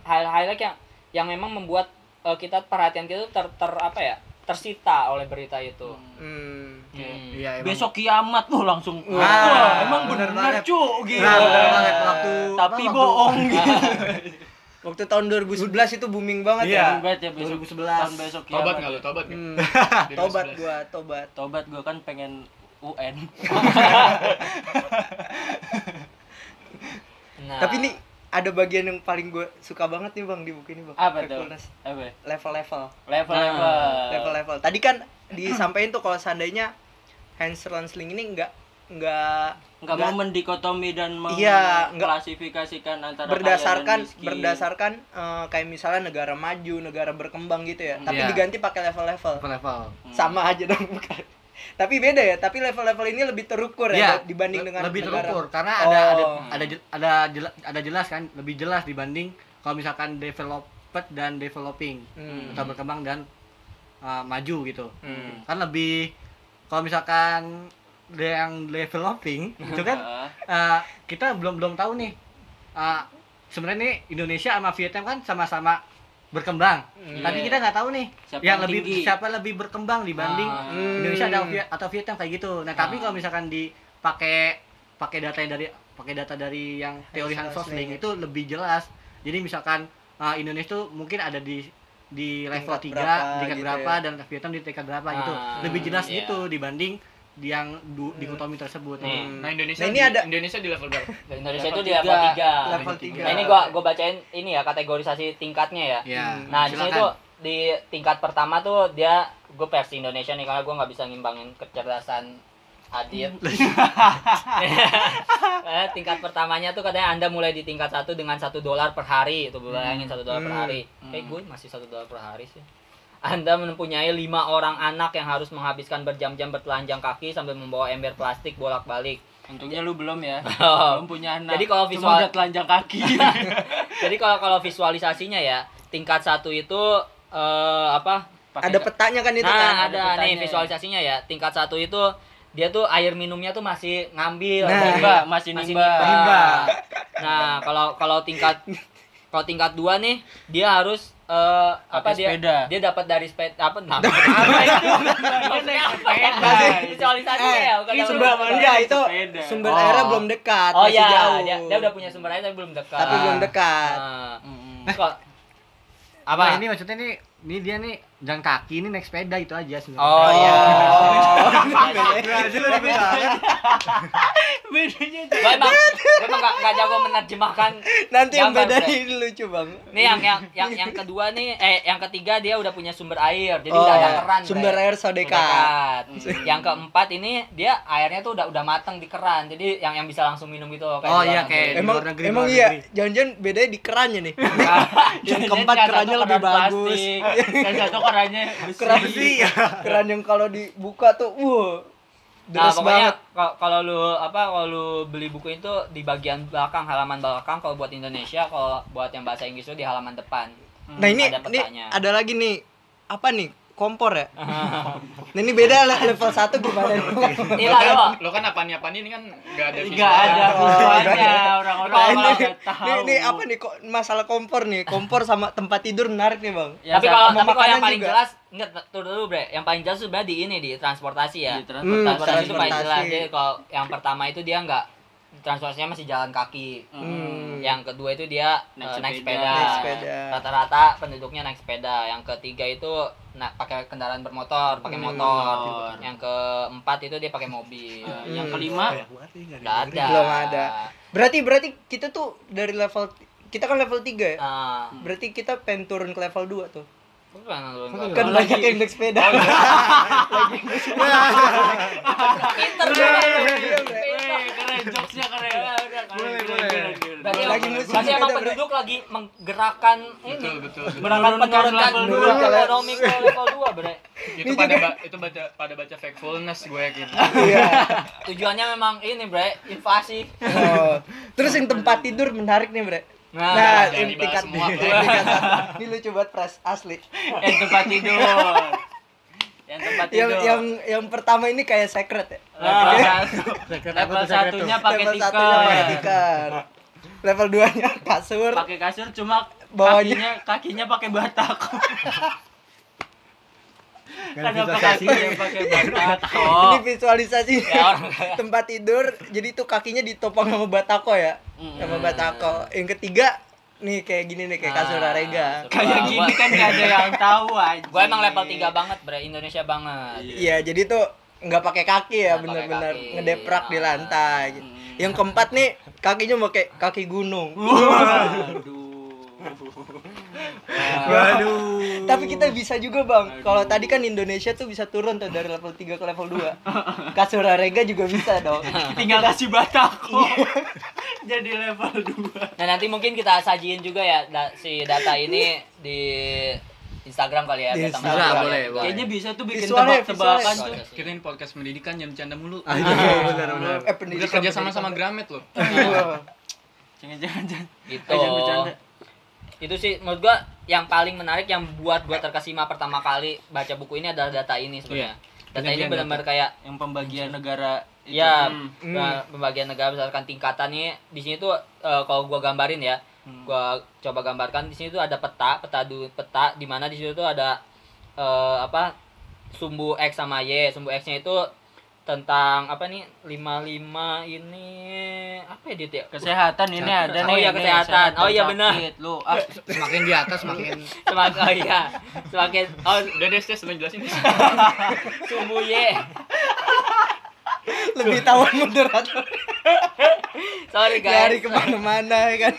highlight yang yang memang membuat eh, kita perhatian kita ter, ter apa ya tersita oleh berita itu. Hmm. Hmm. iya emang Besok kiamat tuh langsung. Wah, Wah, emang bener benar banget. cu gitu. Nah, bener banget. waktu Tapi waktu- bohong gitu. Waktu tahun 2011 itu booming banget Iya. ya. Banget ya besok 2011. tahun besok kiamat. Tobat nggak lu? Tobat nggak? Hmm. 2011. tobat gua, tobat. Tobat gua kan pengen UN. Nah, Tapi nih ada bagian yang paling gue suka banget nih bang di buku ini bang. Apa tuh? Apa? Level-level. Level-level. Level-level. Tadi kan disampaikan tuh kalau seandainya Hans Ransling ini nggak nggak Enggak mau mendikotomi dan Iya, nggak- mengklasifikasikan antara berdasarkan kaya dan miskin. berdasarkan eh, kayak misalnya negara maju, negara berkembang gitu ya. Tapi Iya. diganti pakai level-level. level Hmm. Sama aja dong bukan. Tapi beda ya, tapi level-level ini lebih terukur ya Iya, dibanding le- dengan lebih negara. terukur karena ada ada Oh. ada jel- ada jela- ada jelas kan lebih jelas dibanding kalau misalkan developed dan developing Hmm. atau berkembang dan uh, maju gitu Hmm. kan lebih kalau misalkan yang developing itu kan uh, kita belum belum tahu nih uh, sebenarnya nih Indonesia sama Vietnam kan sama-sama berkembang Hmm. tapi kita nggak tahu nih Siapa yang yang lebih tinggi? siapa lebih berkembang dibanding Ah. Hmm. Indonesia atau, Vi- atau Vietnam kayak gitu. Nah, tapi Ah. kalau misalkan dipakai pakai data yang dari pakai data dari yang teori Hans Rosling itu lebih jelas. Jadi misalkan uh, Indonesia tuh mungkin ada di di level Tingkat 3, berapa tingkat gitu berapa ya. dan Vietnam di tingkat berapa gitu. Ah, Lebih jelas iya. gitu dibanding di yang du, dikotomi tersebut. Nih. Hmm. Nah Indonesia Nah, ini di, ada- Indonesia di level berapa? Indonesia Level itu di level tiga. 3. Level tiga. tiga. Nah, ini gua gua bacain ini ya kategorisasi tingkatnya ya. Ya. Nah, di sini tuh di tingkat pertama tuh dia gue versi Indonesia nih karena gue nggak bisa ngimbangin kecerdasan Adit. eh, tingkat pertamanya tuh katanya Anda mulai di tingkat satu dengan satu dolar per hari. Itu bayangin satu dolar per Hmm. hari. Kayak gue masih satu dolar per hari sih. Anda mempunyai lima orang anak yang harus menghabiskan berjam-jam bertelanjang kaki sambil membawa ember plastik bolak-balik. Untungnya lu belum ya. Oh. belum punya anak. Jadi kalau Cuma visual- udah telanjang kaki. Jadi kalau kalau visualisasinya ya tingkat satu itu eh, apa Pakai Ada petanya kan itu nah, kan? ada, ada nih ya. visualisasinya ya. Tingkat satu itu dia tuh air minumnya tuh masih ngambil Nah, nimba, masih nimba. nimba. Nah, kalau kalau tingkat kalau tingkat dua nih dia harus eh, apa dia sepeda. dia dapat dari sepeda apa nah, apa itu Maksudnya apa ya? visualisasi Eh, ya bukan ini sumber sepeda. enggak itu sepeda. sumber Oh. airnya belum dekat oh masih ya jauh dia, dia udah punya sumber air tapi belum dekat tapi belum dekat Nah, Mm-mm. kok Apa? ini maksudnya nih, ini dia nih jalan kaki ini naik sepeda itu aja sebenarnya. oh iya lu lebih banget. Bedanya gue emang gue emang gak, gak jago menerjemahkan nanti yang beda ini lucu bang. Nih yang yang yang yang kedua nih eh yang ketiga dia udah punya sumber air jadi udah ada keran Oh, sumber Bre. air Udah sodeka dekat. yang keempat ini dia airnya tuh udah udah matang di keran jadi yang yang bisa langsung minum gitu kayak Oh, iya, kayak- emang luar negeri, emang luar iya jangan-jangan bedanya di kerannya nih. Nah, yang keempat kerannya lebih bagus. Yang satu kerannya besi. keran keran yang kalau dibuka tuh Nah, pokoknya kalau lu apa kalau lu beli buku itu di bagian belakang halaman belakang kalau buat Indonesia kalau buat yang bahasa Inggris itu di halaman depan. nah ini ada ini ada lagi nih. Apa nih kompor ya nah ini beda lah level 1 gimana nih lah lo. lo kan apa nih apa nih ini kan nggak ada Enggak ada Oh, visualnya iya. orang-orang Nah, ini, tahu. ini, ini apa nih kok masalah kompor nih kompor sama tempat tidur menarik nih bang Ya, tapi kalau tapi kalau yang paling juga. jelas enggak tuh dulu bre yang paling jelas sebenarnya di ini di transportasi ya Di Hmm, transportasi itu paling transportasi. jelas jadi kalau yang pertama itu dia enggak transportasinya masih jalan kaki. Hmm. yang kedua itu dia Naik naik sepeda. sepeda, Naik sepeda. rata-rata penduduknya naik sepeda. Yang ketiga itu na- pakai kendaraan bermotor pakai Hmm. motor. Yang keempat itu dia pakai mobil. Eh, Yang Hmm. kelima nggak ada Belum ada. berarti berarti kita tuh dari level kita kan level 3 ya? Ah. Berarti kita pengen turun ke level 2 tuh. Kan Oh, banyak lagi. yang naik sepeda. pinter Udah, lu. iya, Bre. Eh, keren jokesnya keren. Keren, Boleh, keren, boleh. keren, keren. Berarti, Lagi emang- musim berarti emang penduduk lagi menggerakkan ini betul menurunkan Menurunkan menurunkan level dulu dua. ekonomi ke level 2 bre itu pada itu baca pada baca factfulness gue yakin iya tujuannya memang ini bre inflasi oh. terus yang tempat tidur menarik nih bre nah, nah jangan ini tingkat semua, tingkat satu. ini lucu banget pres asli Yang tempat tidur. Yang tempat yang tidur. yang yang pertama ini kayak secret ya level Nah. satu. Secret Level satunya level satunya pakai tikar. Level 2 nya kasur Pakai kasur cuma Bawahnya. kakinya kakinya pakai batak. Kakinya pakai batak? ini visualisasi ya kayak tempat tidur jadi tuh kakinya ditopang sama batako ya Mm. sama batako yang ketiga nih kayak gini nih kayak kasur arega Kayak Gua- gini kan gak ada yang tahu aja. gue emang level 3 banget bre Indonesia banget iya jadi tuh nggak pakai kaki ya bener-bener ngedeprak di Ah. lantai. Hmm. yang keempat nih kakinya pakai kaki gunung Waduh. Waduh. tapi kita bisa juga bang kalau tadi kan Indonesia tuh bisa turun tuh dari level 3 ke level 2 kasur arega juga bisa dong Tinggal kasih batako. Jadi level 2. nah nanti mungkin kita sajiin juga ya da- si data ini di Instagram kali ya Di data Instagram, kali ya. boleh, boleh. Kayaknya bisa tuh bikin tebak-tebakan tuh. kita ini podcast pendidikan jam bercanda mulu Ah, iya, benar benar. eh udah pendidikan kerja sama sama Gramet loh Wah. Jangan-jangan jangan. gitu Aja bercanda. itu sih menurut gua yang paling menarik yang buat gua terkesima pertama kali baca buku ini adalah data ini sebenarnya data ini benar-benar kayak Yang pembagian negara itu. ya Hmm. pembagian negara berdasarkan tingkatan nih di sini tuh eh, kalau gua gambarin ya Hmm. gua coba gambarkan di sini tuh ada peta peta du, peta di mana di situ tuh ada eh, apa sumbu x sama y sumbu x nya itu tentang apa nih 55 ini apa ya Dit ya Kesehatan ini ada Oh nih. iya, nih, kesehatan. sehat Oh iya, benar. Lu ah, Semakin di atas semakin semakin oh iya semakin oh udah deh udah jelasin sumbu y lebih tahu moderator. Sorry guys. ke mana-mana ya kan?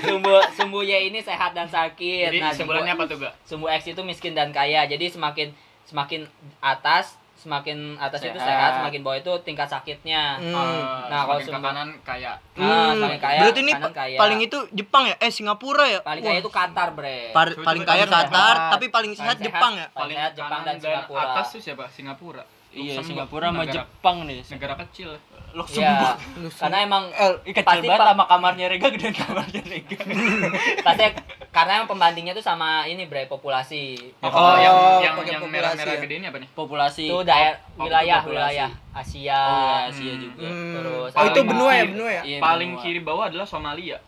Sumbu sumbu y ini sehat dan sakit. Jadi nah simbolannya sumbu, apa tuh gak sumbu x itu miskin dan kaya. Jadi semakin semakin atas semakin atas itu Sehat. sehat. semakin bawah itu tingkat sakitnya. Hmm. Nah, kalau sumber- kanan kayak nah Hmm, semakin kaya berarti ini kaya. paling itu Jepang ya? Eh Singapura ya? Paling kaya Wah. itu Qatar bre. Par- paling kaya Qatar sehat. tapi paling sehat. sehat. Jepang ya? Paling sehat Jepang dan Singapura. atas tuh siapa? Singapura iya Luxembourg. Singapura sama Negara- Jepang nih. negara kecil ya Luxembourg. karena emang Eh, kecil Pasti banget sama kamarnya Rega gedean kamarnya Rega. pasti karena yang pembandingnya tuh sama ini bre populasi Oh, Oh, yang yang yang merah-merah ya. gede ini apa nih? populasi itu daerah oh, wilayah populasi. wilayah Asia oh ya Asia Hmm. juga Hmm. Terus oh itu benua ya benua ya Iya, Paling benua. kiri bawah adalah Somalia.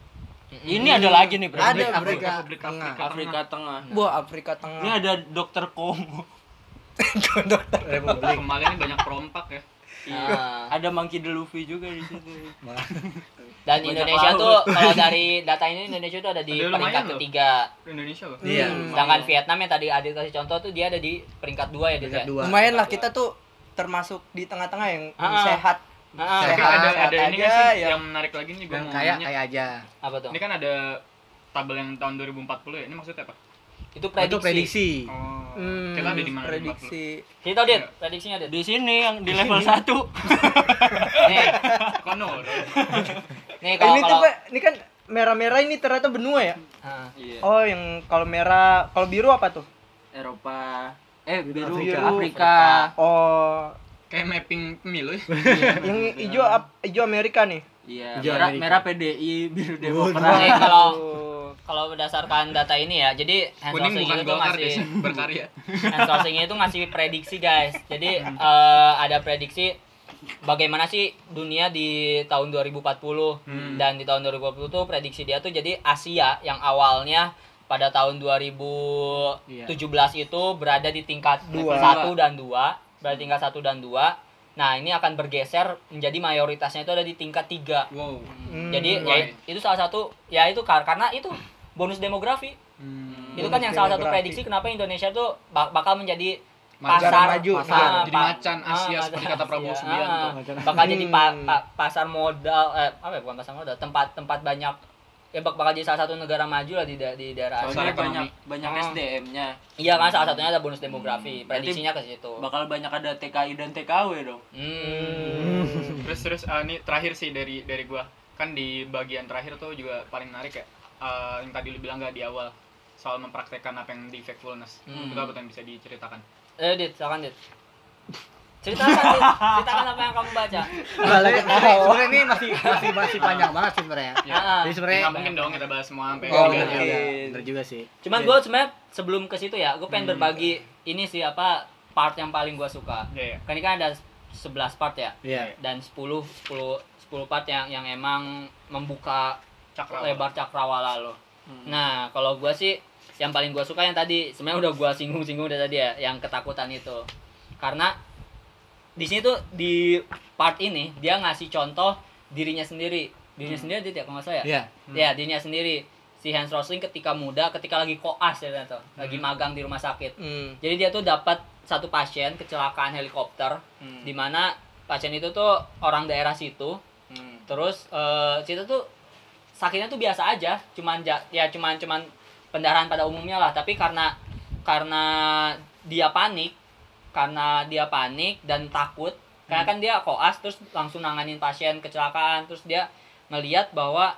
ini ada lagi nih Bre. ada Afrika, Afrika Republik Tengah Afrika. Afrika Tengah Wah Afrika ini Tengah ada dokter Kongo Republik. Somalia ini banyak perompak ya. Ah. ada Monkey D. Luffy juga di situ dan Banyak Indonesia tuh kalau dari data ini Indonesia tuh ada di Ada lumayan peringkat loh. ketiga Indonesia loh. Iya. Hmm. sedangkan Vietnam yang tadi Adit kasih contoh tuh dia ada di peringkat dua ya Peringkat ya? dua. lumayan lah kita tuh termasuk di tengah-tengah yang Ah. sehat Ah, Tapi Sehat, ada sehat ada ini aja, sih ya. yang menarik lagi nih gue Yang nanya. kayak aja. apa tuh Ini kan ada tabel yang tahun 2040 ya. Ini maksudnya apa? Itu Itu prediksi, prediksi. Oh, Hmm, kita ada di mana? 2040? prediksi kita Dit prediksinya Dit di sini yang di level 1 nih. Konor. nih kalau ini tuh kalau ini kan merah-merah ini ternyata benua ya? Ah. iya. Oh yang kalau merah kalau biru apa tuh? Eropa. Eh biru. Afrika. Afrika, oh. Kayak mapping pemilu ya. yang hijau hijau Amerika nih? Iya Hijau merah, Amerika. merah PDI biru Demokrat. Kalau Oh. Kalau berdasarkan data ini ya jadi hand Kuning bukan itu guys, berkarya. hand itu ngasih prediksi guys jadi eh, ada prediksi bagaimana sih dunia di tahun 2040 Hmm. dan di tahun 2040 tuh prediksi dia tuh jadi Asia yang awalnya pada tahun 2017 itu berada di tingkat Dua. satu dan dua berada di tingkat satu dan dua nah ini akan bergeser menjadi mayoritasnya itu ada di tingkat tiga Wow. Hmm. jadi ya, itu salah satu ya itu kar- karena itu bonus demografi Hmm. itu kan yang salah satu prediksi kenapa Indonesia tuh bak- bakal menjadi Macan pasar maju. pasar, Iya, jadi macan ah, Asia macan seperti kata Prabowo Asia. Subianto. Ah, bakal jadi pa- Hmm. pa- pasar modal eh apa ya bukan pasar modal tempat tempat banyak ya bak- bakal jadi salah satu negara maju lah di da- di daerah Asia. soalnya banyak banyak Ah. SDM-nya Iya kan salah satunya ada bonus demografi prediksinya ke situ. bakal banyak ada TKI dan TKW dong Hmm. Terus terus eh, ini terakhir sih dari dari gua. Kan di bagian terakhir tuh juga paling menarik ya. Eh, yang tadi lu bilang gak di awal soal mempraktekkan apa yang di factfulness. Hmm. Itu apa yang bisa diceritakan? Eh, Dit, silakan, Dit. Ceritakan, Dit. Ceritakan apa yang kamu baca. Balik Sebenarnya ini masih masih masih panjang banget sih sebenarnya. Ya. Ah, Jadi sebenarnya Nggak mungkin dong kita bahas semua sampai Oh, mungkin. Iya, bener juga sih. Cuman gue sebenarnya sebelum ke situ ya, gue pengen Hmm. berbagi ini sih apa part yang paling gue suka. Iya, iya. Kan ini kan ada 11 part ya Iya. dan 10 10 10 part yang yang emang membuka Cakrawala. lebar cakrawala lo. Nah, kalau gua sih yang paling gua suka yang tadi sebenarnya udah gua singgung-singgung dari tadi ya, yang ketakutan itu. Karena di sini tuh di part ini dia ngasih contoh dirinya sendiri. Dirinya sendiri dia kalau nggak salah ya? Iya. Ya, dirinya sendiri. Si Hans Rosling ketika muda, ketika lagi koas ya tuh, lagi magang di rumah sakit. Hmm. Jadi dia tuh dapat satu pasien kecelakaan helikopter Hmm. di mana pasien itu tuh orang daerah situ. Hmm. Terus eh situ tuh sakitnya tuh biasa aja, cuman ja- ya cuman cuman pendarahan pada umumnya lah, tapi karena karena dia panik, karena dia panik dan takut, karena kan dia koas terus langsung nanganin pasien kecelakaan, terus dia ngeliat bahwa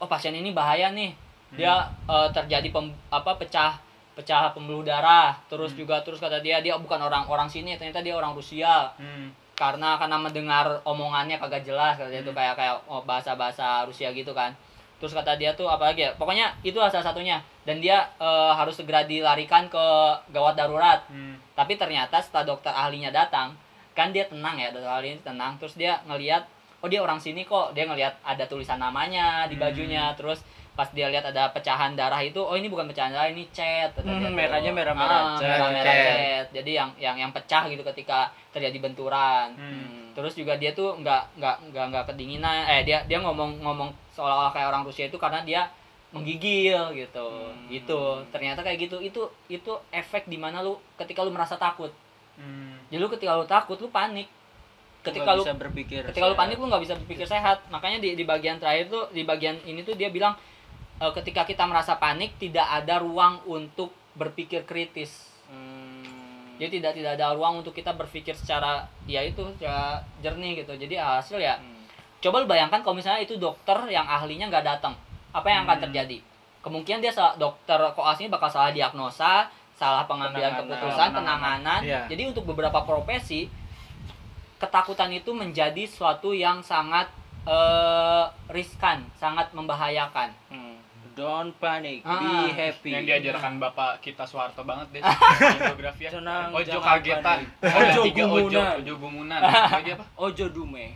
oh pasien ini bahaya nih. Dia eh, terjadi pem- apa pecah pecah pembuluh darah, terus juga terus kata dia dia bukan orang orang sini, ternyata dia orang Rusia. Hmm. karena karena mendengar omongannya kagak jelas kata dia tuh kayak kayak oh, bahasa-bahasa Rusia gitu kan terus kata dia tuh apalagi ya pokoknya itu salah satunya dan dia eh, harus segera dilarikan ke gawat darurat Hmm. tapi ternyata setelah dokter ahlinya datang kan dia tenang ya dokter ahli ini tenang terus dia ngelihat oh dia orang sini kok dia ngelihat ada tulisan namanya di Hmm. bajunya terus pas dia lihat ada pecahan darah itu oh ini bukan pecahan darah ini cat Hmm, merahnya merah-merah Ah, cat. merah-merah Cat. cat jadi yang yang yang pecah gitu ketika terjadi benturan Hmm. Terus juga dia tuh nggak nggak nggak nggak kedinginan eh dia dia ngomong ngomong seolah-olah kayak orang Rusia itu karena dia menggigil gitu Hmm. gitu ternyata kayak gitu itu itu efek di mana lu ketika lu merasa takut Hmm. jadi lu ketika lu takut lu panik ketika Nggak lu bisa berpikir ketika lu sehat. panik lu nggak bisa berpikir sehat makanya di di bagian terakhir tuh di bagian ini tuh dia bilang eh, ketika kita merasa panik tidak ada ruang untuk berpikir kritis Hmm. Jadi tidak tidak ada ruang untuk kita berpikir secara ya itu secara jernih gitu jadi hasil ya Hmm. coba lu bayangkan kalau misalnya itu dokter yang ahlinya nggak datang apa yang akan Hmm. terjadi kemungkinan dia salah, dokter koas ini bakal salah diagnosa salah pengambilan Penanganan. keputusan Penanganan. penanganan Iya. jadi untuk beberapa profesi ketakutan itu menjadi suatu yang sangat eh, riskan sangat membahayakan Hmm. Don't panic, Ah, be happy. yang diajarkan bapak kita Soeharto banget deh geografi ya Senang, ojo kagetan panik. Ojo tiga ojo gumunan. ojo gumunan lagi apa Ojo dume.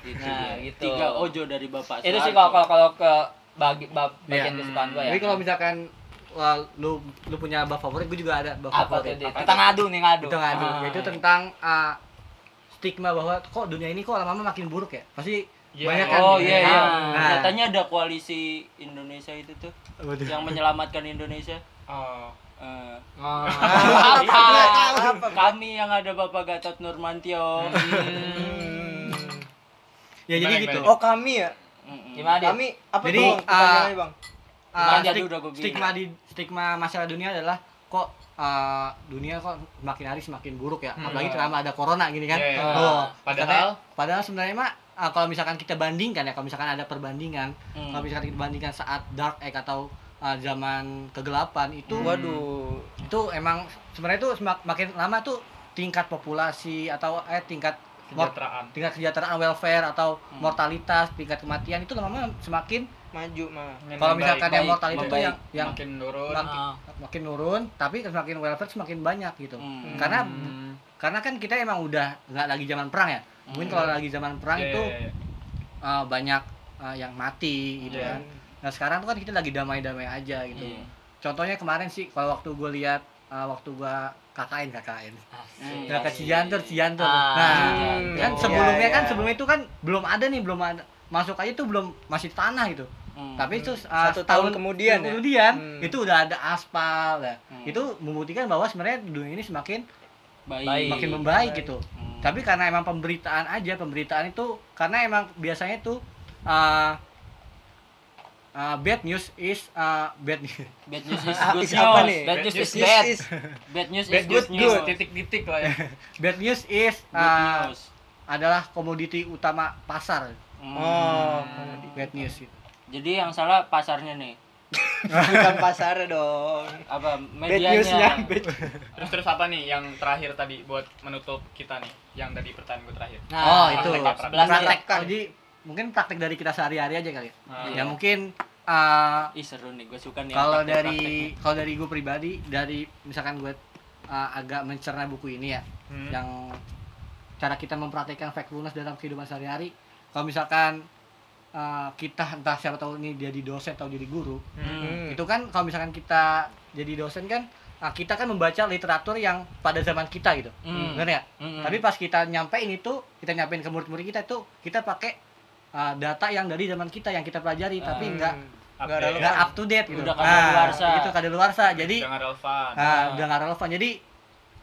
Itu Nah, dia. gitu. Tiga ojo dari Bapak itu sih Soeharto. kalau kalau kalau ke bagi bab, Iya. bagian kesukaan gua ya Jadi kalau misalkan wah, lu lu punya bab favorit, gue juga ada bab apa tuh favorit. Dit? kita ngadu nih ngadu Itu ngadu. Ah. Yaitu tentang uh, stigma bahwa kok dunia ini kok lama-lama makin buruk ya. Pasti Iya. banyak kan. Oh iya iya. Nah. Katanya ada koalisi Indonesia itu tuh Waduh. yang menyelamatkan Indonesia. oh Eh, Oh. apa? Kami yang ada Bapak Gatot Nurmantio. Ya jadi Gimana, gitu. gimana? Oh kami ya. Gimana dia Kami apa Jadi, tuh ah, pertanyaannya bang? Uh, gua bilang. stigma di stigma masalah dunia adalah kok uh, dunia kok semakin hari semakin buruk ya. Hmm. Apalagi selama ada corona gini kan. Iya, iya. Oh, Padahal- padahal sebenarnya mah uh, kalau misalkan kita bandingkan ya, kalau misalkan ada perbandingan, Hmm. kalau misalkan kita bandingkan saat dark age atau uh, zaman kegelapan itu Waduh. itu emang sebenarnya itu semak- makin lama tuh tingkat populasi atau eh tingkat kesejahteraan tingkat kesejahteraan welfare atau Hmm. mortalitas tingkat kematian itu lama-lama semakin Maju mah. kalau misalkan yang baik, mortalitas itu yang yang makin turun makin, Ah. makin nurun tapi semakin welfare semakin banyak gitu Hmm. karena Hmm. karena kan kita emang udah nggak lagi zaman perang ya mungkin kalau lagi zaman perang Iya, itu iya, iya. uh, banyak uh, yang mati gitu Iya. kan nah sekarang tuh kan kita lagi damai-damai aja gitu Iya. contohnya kemarin sih kalau waktu gue lihat uh, waktu gue KKN KKN Asik. Nggak ke Cijantur Cijantur Ah, nah Hmm, kan iya, sebelumnya iya. kan sebelumnya itu kan belum ada nih belum ada masuk aja tuh belum masih tanah gitu Hmm. tapi itu uh, Satu tahun kemudian ya? kemudian Hmm. itu udah ada aspal ya. Hmm. itu membuktikan bahwa sebenarnya dunia ini semakin baik. Baik. makin membaik Baik. gitu Hmm. Tapi karena emang pemberitaan aja pemberitaan itu karena emang biasanya tuh uh, uh, bad news is uh, bad news bad news is good is apa news. nih? Bad news is bad. is. Bad news Bad is good news, news. titik-titik lah ya bad news is Good uh, news. adalah komoditi utama pasar Hmm. Oh, bad news gitu. Jadi yang salah pasarnya nih. Bukan pasar dong. Apa medianya? bad- terus terus apa nih yang terakhir tadi buat menutup kita nih yang tadi pertanyaan gue terakhir Nah, oh itu praktek, jadi mungkin praktek dari kita sehari-hari aja kali ya. Nah, ya mungkin uh, Ih seru nih, gue suka nih. kalau dari kalau dari gue pribadi dari misalkan gue uh, agak mencerna buku ini ya Hmm. yang cara kita mempraktekkan factfulness dalam kehidupan sehari-hari kalau misalkan uh, kita entah siapa tahu ini jadi dosen atau jadi guru Hmm. itu kan kalau misalkan kita jadi dosen kan uh, kita kan membaca literatur yang pada zaman kita gitu Hmm. bener ya Hmm. tapi pas kita nyampein itu kita nyampein ke murid-murid kita itu kita pakai uh, data yang dari zaman kita yang kita pelajari tapi Hmm. enggak Nggak up to date gitu Udah kadaluarsa. itu kadaluarsa jadi jangan relevan ah, udah nggak relevan jadi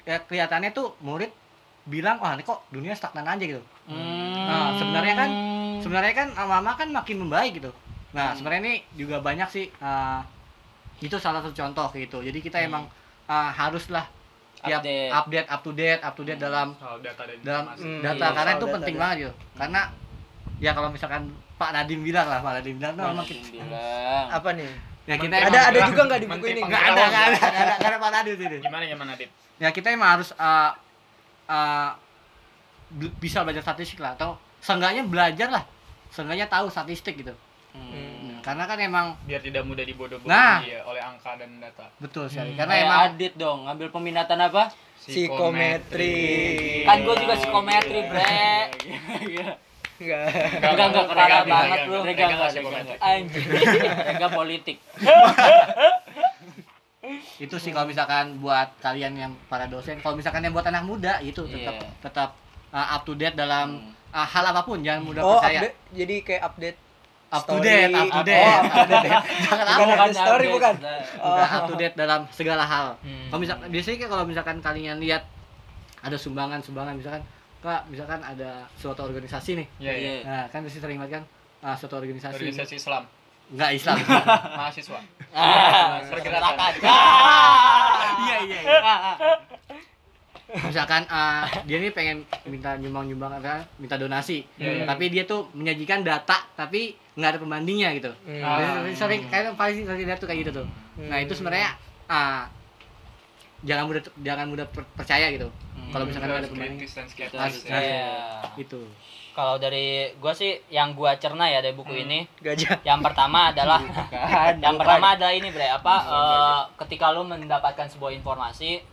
ya kelihatannya tuh murid bilang wah ini kok dunia stagnan aja gitu Hmm. Nah, sebenarnya kan sebenarnya kan lama-lama kan makin membaik gitu nah Hmm. sebenarnya ini juga banyak sih uh, itu salah satu contoh gitu jadi kita Hmm. emang uh, haruslah tiap Update. update up to date up to date Hmm. dalam soal data dan dalam Hmm, data iya, karena itu data penting banget gitu karena ya kalau misalkan Pak Nadim bilang lah Pak Nadim bilang yang kita, bilang. Apa nih? ya kita emang- Ada ada juga nggak di buku ini? nggak ada nggak ada nggak ada Pak Nadim sini gimana gimana dit ya kita emang harus uh, uh, bisa belajar statistik lah atau seenggaknya belajar lah seenggaknya tahu statistik gitu Hmm. karena kan emang biar tidak mudah dibodoh-bodohi Nah. ya, oleh angka dan data betul sekali Hmm. karena Kayak emang Adit dong, ngambil peminatan apa? Psikometri. Kan gue juga psikometri, bre. Iya. Enggak. Enggak enggak Rega, banget lu. Enggak psikometri. Anjing. Rega politik. itu sih kalau misalkan buat kalian yang para dosen kalau misalkan yang buat anak muda itu tetap Iya. tetap uh, up to date dalam Hmm. Uh, hal apa pun jangan mudah Oh, percaya update. Jadi kayak update up to story. date up to Oh, date up to date. jangan Bukan update story update. bukan? Bukan up to date dalam segala hal Hmm. kalau misalkan biasanya kan kalau misalkan kalian lihat ada sumbangan sumbangan misalkan kak misalkan ada suatu organisasi nih Iya, iya. Nah kan pasti sering banget kan ah, suatu organisasi, Organisasi Islam, nggak Islam mahasiswa. Ah, Pergerakan. iya iya iya misalkan ah, dia nih pengen minta nyumbang nyumbang apa minta donasi Iya, iya. tapi dia tuh menyajikan data tapi nggak ada pembandingnya gitu Hmm. Ah. Sering kayak paling sering lihat tuh kayak gitu tuh nah itu sebenarnya ah, jangan mudah jangan mudah per- percaya gitu Hmm. kalau misalkan ada ya. Iya. itu Kalau dari gua sih yang gua cerna ya dari buku ini, Gajah. yang pertama adalah Kan, yang pertama adalah ini bre apa eh, ketika lu mendapatkan sebuah informasi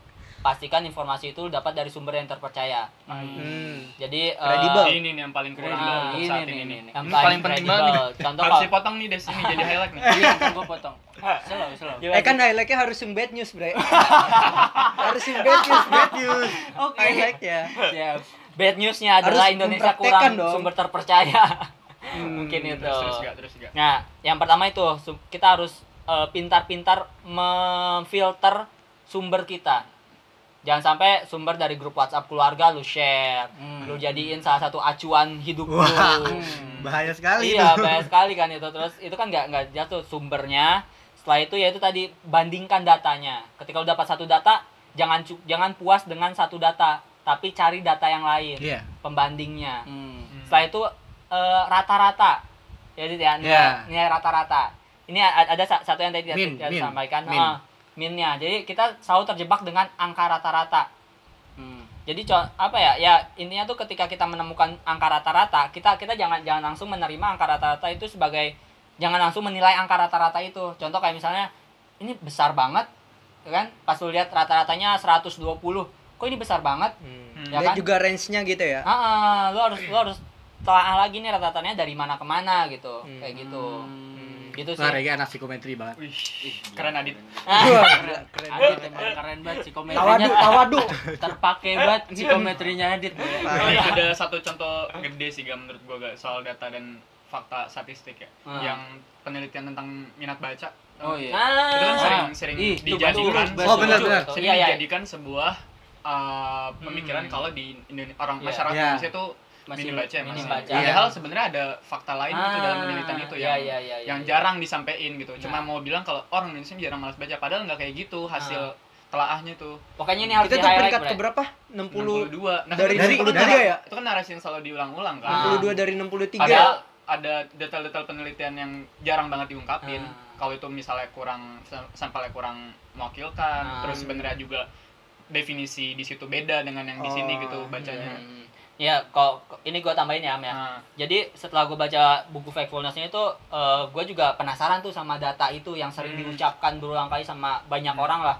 pastikan informasi itu dapat dari sumber yang terpercaya Hmm. jadi eh, Kredibel. ini nih yang paling kredibel Ah, untuk ini saat ini ini, nih nih. yang Ini paling, paling penting banget contoh harus dipotong nih des ini jadi highlight nih Iya, gua potong. Slow, slow. Eh kan highlightnya harus yang bad news, bre. harus yang bad news, bad news. Oke. Highlightnya. Siap. bad newsnya adalah Harus Indonesia kurang dong. sumber terpercaya mungkin itu terus terus gak terus gak Nah, yang pertama itu kita harus eh, pintar-pintar memfilter sumber kita. Jangan sampai sumber dari grup WhatsApp keluarga lu share, Hmm. lu jadiin salah satu acuan hidup lu. Wah. Hmm. Bahaya sekali Iya, itu. banyak sekali kan itu. Terus itu kan nggak nggak jatuh sumbernya. Setelah itu yaitu tadi bandingkan datanya. Ketika lu dapat satu data, jangan jangan puas dengan satu data, tapi cari data yang lain, Iya. pembandingnya. Hmm. Setelah itu eh, rata-rata. Jadi ya nilai, Ya. nilai rata-rata. Ini ada sa- satu yang tadi Min, yang min, ah, minnya. Jadi kita selalu terjebak dengan angka rata-rata. Hmm. Jadi apa ya? Ya intinya tuh ketika kita menemukan angka rata-rata, kita kita jangan jangan langsung menerima angka rata-rata itu sebagai jangan langsung menilai angka rata-rata itu. Contoh kayak misalnya ini besar banget, ya kan? Pas lu lihat rata-ratanya 120. Kok ini besar banget? Hmm. Ya kan? juga range-nya gitu ya. Ah, ah, lu harus lu harus telah lagi nih rata-ratanya dari mana ke mana gitu. Hmm. Kayak gitu. Hmm. Gitu sih. Rega anak psikometri banget. Wih, keren Adit Ah, Keren, keren Adit banget. emang keren banget Tawadu, psikometrinya tawadu. terpakai banget psikometrinya Adit Ini ada satu contoh gede sih gak menurut gua gak soal data dan fakta statistik ya Ah. yang penelitian tentang minat baca oh iya Ah. itu kan sering sering Ih, itu dijadikan Oh, benar, benar. sering Iya, iya. dijadikan sebuah uh, pemikiran Hmm. kalau di Indone- orang Iya. masyarakat Iya. Indonesia tuh Masih minim baca ya minim masih. baca. Padahal sebenarnya ada fakta lain gitu dalam Ah, penelitian itu iya, yang iya, iya, yang iya. jarang disampaikan gitu. Cuma Nah. mau bilang kalau orang Indonesia jarang malas baca padahal nggak kayak gitu hasil Ah. telaahnya tuh. Pokoknya ini harus Kita tuh peringkat ke berapa? 60 62. Nah, dari itu kan 63 narasi- ya? Itu kan narasi yang selalu diulang-ulang kan. Ah. 62 dari 63. Padahal ada detail-detail penelitian yang jarang banget diungkapin. Ah. Kalau itu misalnya kurang sam- sampelnya kurang mewakilkan, Ah. terus sebenarnya juga definisi di situ beda dengan yang di sini Oh, gitu bacanya. Hmm. Ya, kok ini gua tambahin ya, Am ya. Nah, Jadi setelah gue baca buku Factfulness-nya itu, gue juga penasaran tuh sama data itu yang sering Hmm. diucapkan berulang kali sama banyak orang lah.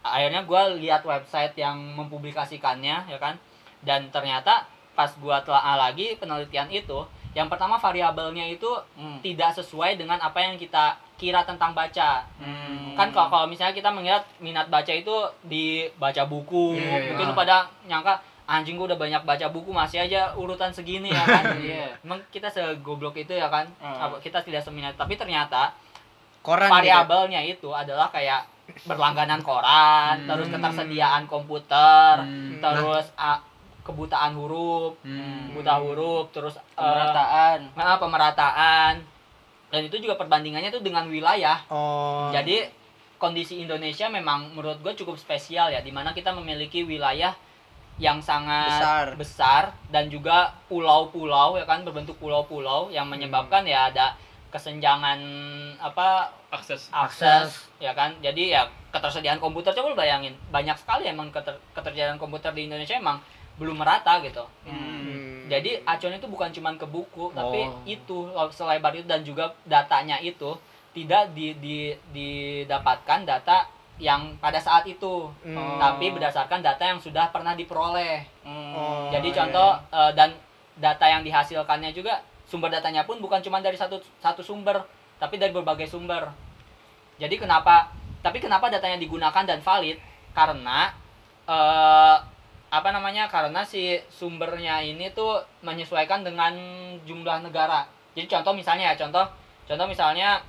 Akhirnya gue lihat website yang mempublikasikannya, ya kan. Dan ternyata pas gue telah lagi penelitian itu, yang pertama variabelnya itu Hmm. tidak sesuai dengan apa yang kita kira tentang baca. hmm. Kan kalau kalau misalnya kita mengingat minat baca itu di baca buku, Iya, iya. mungkin lu pada nyangka anjing gua udah banyak baca buku masih aja urutan segini ya kan. Iya. Emang kita segoblok itu ya kan? Apa kita tidak seminat, tapi ternyata koran gitu. variabelnya itu adalah kayak berlangganan koran, Hmm. terus ketersediaan komputer, Hmm. terus ah, kebutaan huruf, Hmm. buta huruf, terus eh, pemerataan nah, pemerataan. Dan itu juga perbandingannya tuh dengan wilayah. Oh. Jadi kondisi Indonesia memang menurut gue cukup spesial ya, di mana kita memiliki wilayah yang sangat Besar. besar dan juga pulau-pulau ya kan berbentuk pulau-pulau yang menyebabkan ya ada kesenjangan apa akses. akses ya kan jadi ya ketersediaan komputer coba lu bayangin banyak sekali emang keter- ketersediaan komputer di Indonesia emang belum merata gitu Hmm. jadi acuan itu bukan cuma ke buku, tapi Oh. itu selebar itu dan juga datanya itu tidak di, di, didapatkan data yang pada saat itu, Hmm. tapi berdasarkan data yang sudah pernah diperoleh. Hmm. Oh, Jadi iya, contoh eh, dan data yang dihasilkannya juga sumber datanya pun bukan cuma dari satu satu sumber, tapi dari berbagai sumber. Jadi kenapa? Tapi kenapa datanya digunakan dan valid? Karena eh apa namanya? Karena si sumbernya ini tuh menyesuaikan dengan jumlah negara. Jadi contoh misalnya ya, contoh contoh misalnya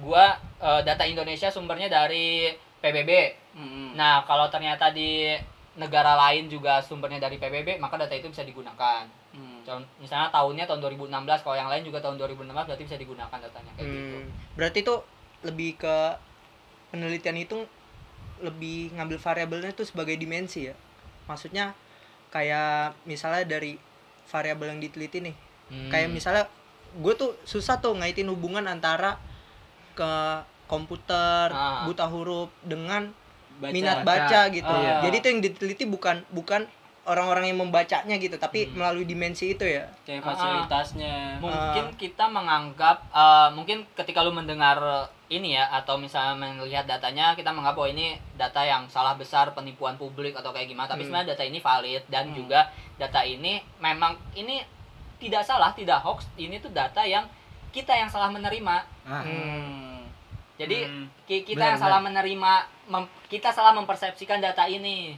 gua eh, data Indonesia sumbernya dari PBB. Hmm. Nah, kalau ternyata di negara lain juga sumbernya dari PBB, maka data itu bisa digunakan. Hmm. Contoh, misalnya tahunnya tahun 2016, kalau yang lain juga tahun 2016 berarti bisa digunakan datanya kayak gitu. Hmm. Berarti itu lebih ke penelitian itu lebih ngambil variabelnya itu sebagai dimensi ya. Maksudnya kayak misalnya dari variabel yang diteliti nih. Hmm. Kayak misalnya gue tuh susah tuh ngaitin hubungan antara ke komputer, Ah. buta huruf dengan Baca. minat Baca. baca gitu. Ah. Jadi itu yang diteliti bukan bukan orang-orang yang membacanya gitu tapi Hmm. melalui dimensi itu ya kayak Ah, ah. fasilitasnya mungkin Ah. kita menganggap eh, mungkin ketika lu mendengar ini ya atau misalnya melihat datanya kita menganggap bahwa ini data yang salah besar penipuan publik atau kayak gimana tapi Hmm. sebenarnya data ini valid dan Hmm. juga data ini memang ini tidak salah tidak hoax ini tuh data yang kita yang salah menerima Ah. hmm. Jadi Hmm. ki- kita Benar, yang salah menerima mem- kita salah mempersepsikan data ini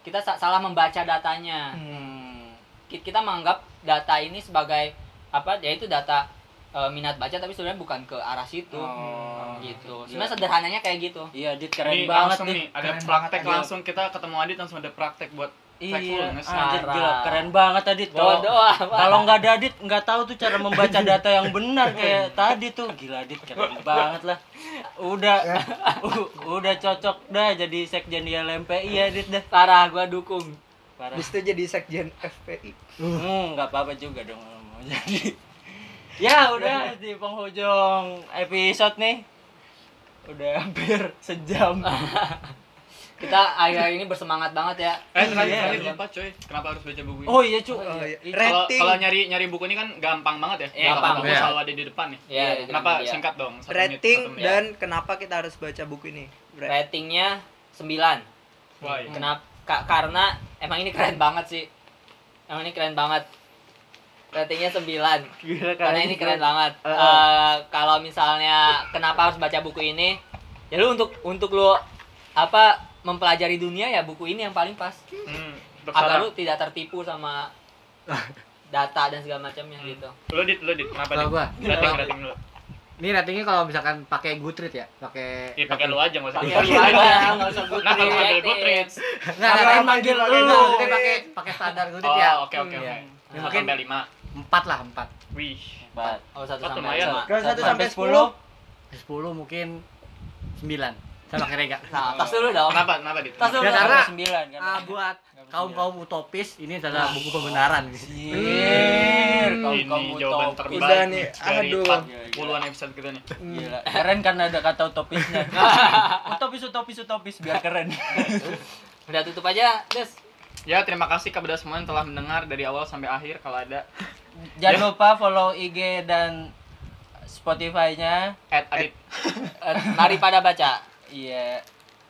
kita sa- salah membaca datanya Hmm. Ki- kita menganggap data ini sebagai apa yaitu data eh, minat baca tapi sebenarnya bukan ke arah situ Oh. gitu Iya. sebenarnya sederhananya kayak gitu Iya, Dit keren Ini banget langsung nih, ada Keren praktek banget, langsung kita ketemu Adit langsung ada praktek buat Iya, Factfulness. anjir gila, keren banget tadi apa? kalau nggak ada Adit nggak tahu tuh cara membaca data yang benar kayak tadi tuh gila Adit keren banget lah. Udah u- udah cocok dah jadi sekjen di LMPI ya Adit dah. parah gua dukung Parah. Itu jadi sekjen FPI Hmm, nggak apa-apa juga dong kalau mau jadi. Ya udah di penghujung episode nih. Udah hampir sejam. Kita akhir ini bersemangat banget ya Eh, terakhir, Iya. terakhir lupa coy. Kenapa harus baca buku ini? Oh iya cu. Oh, iya. Iya. Kalau rating. kalau nyari nyari buku ini kan gampang banget ya. Iya, gampang. gampang. Buku Iya. selalu ada di depan nih. Iya, di Kenapa dia. singkat dong? satu menit, rating satu dan kenapa kita harus baca buku ini ratingnya 9 Why? kenapa ka- karena emang ini keren banget sih emang ini keren banget ratingnya 9 Gila karena ini keren banget. Uh, uh. Eh, kalau misalnya kenapa harus baca buku ini? Ya lu untuk untuk lu apa mempelajari dunia ya buku ini yang paling pas. Hmm, Agar lu tidak tertipu sama data dan segala macamnya gitu. Lu dit, lu dit, kenapa Kalau dit? gua, Rating, kalau- rating lu. Ini ratingnya kalau misalkan pakai Goodreads ya, pakai Iya, pakai lu aja enggak usah. Pakai lu aja, nggak usah Nah, kalau Goodreads. pakai Goodreads. Nggak, yang manggil nggak, lu? nggak, maksudnya pakai pakai standar Goodreads ya. Oh, oke oke Iya. oke. Ya, Satu mungkin sampai lima. empat lah, empat. Wih. Hebat. Oh, satu Oh, sampai lumayan lima. lah. Kalau satu Sampai sampai 10? 10 Sepuluh mungkin sembilan. Sama kayak Rega. Nah, tas dulu dong. Kenapa? Kenapa dit? Tas dulu. Ya, karena- sembilan kan. Ah, buat kaum kaum utopis ini adalah buku pembenaran. gitu. Anjir, kaum kaum Ini jawaban utopis. terbaik Udah nih, dari aduh. 40-an episode kita nih. Gila, keren karena ada kata utopisnya. utopis, utopis, utopis biar keren. Udah tutup aja, Des. Ya, terima kasih kepada semua yang telah mendengar dari awal sampai akhir kalau ada Jangan lupa follow IG dan Spotify-nya. at Adit. Mari pada baca. Iya.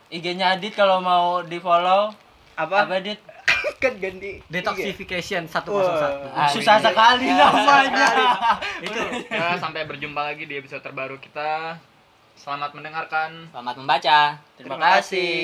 IG-nya Adit kalau mau di-follow. apa Apa Adit? kan ganti Detoxification 101. Wah. Susah sekali namanya. Itu Ya, sampai berjumpa lagi di episode terbaru kita. Selamat mendengarkan. Selamat membaca. Terima kasih.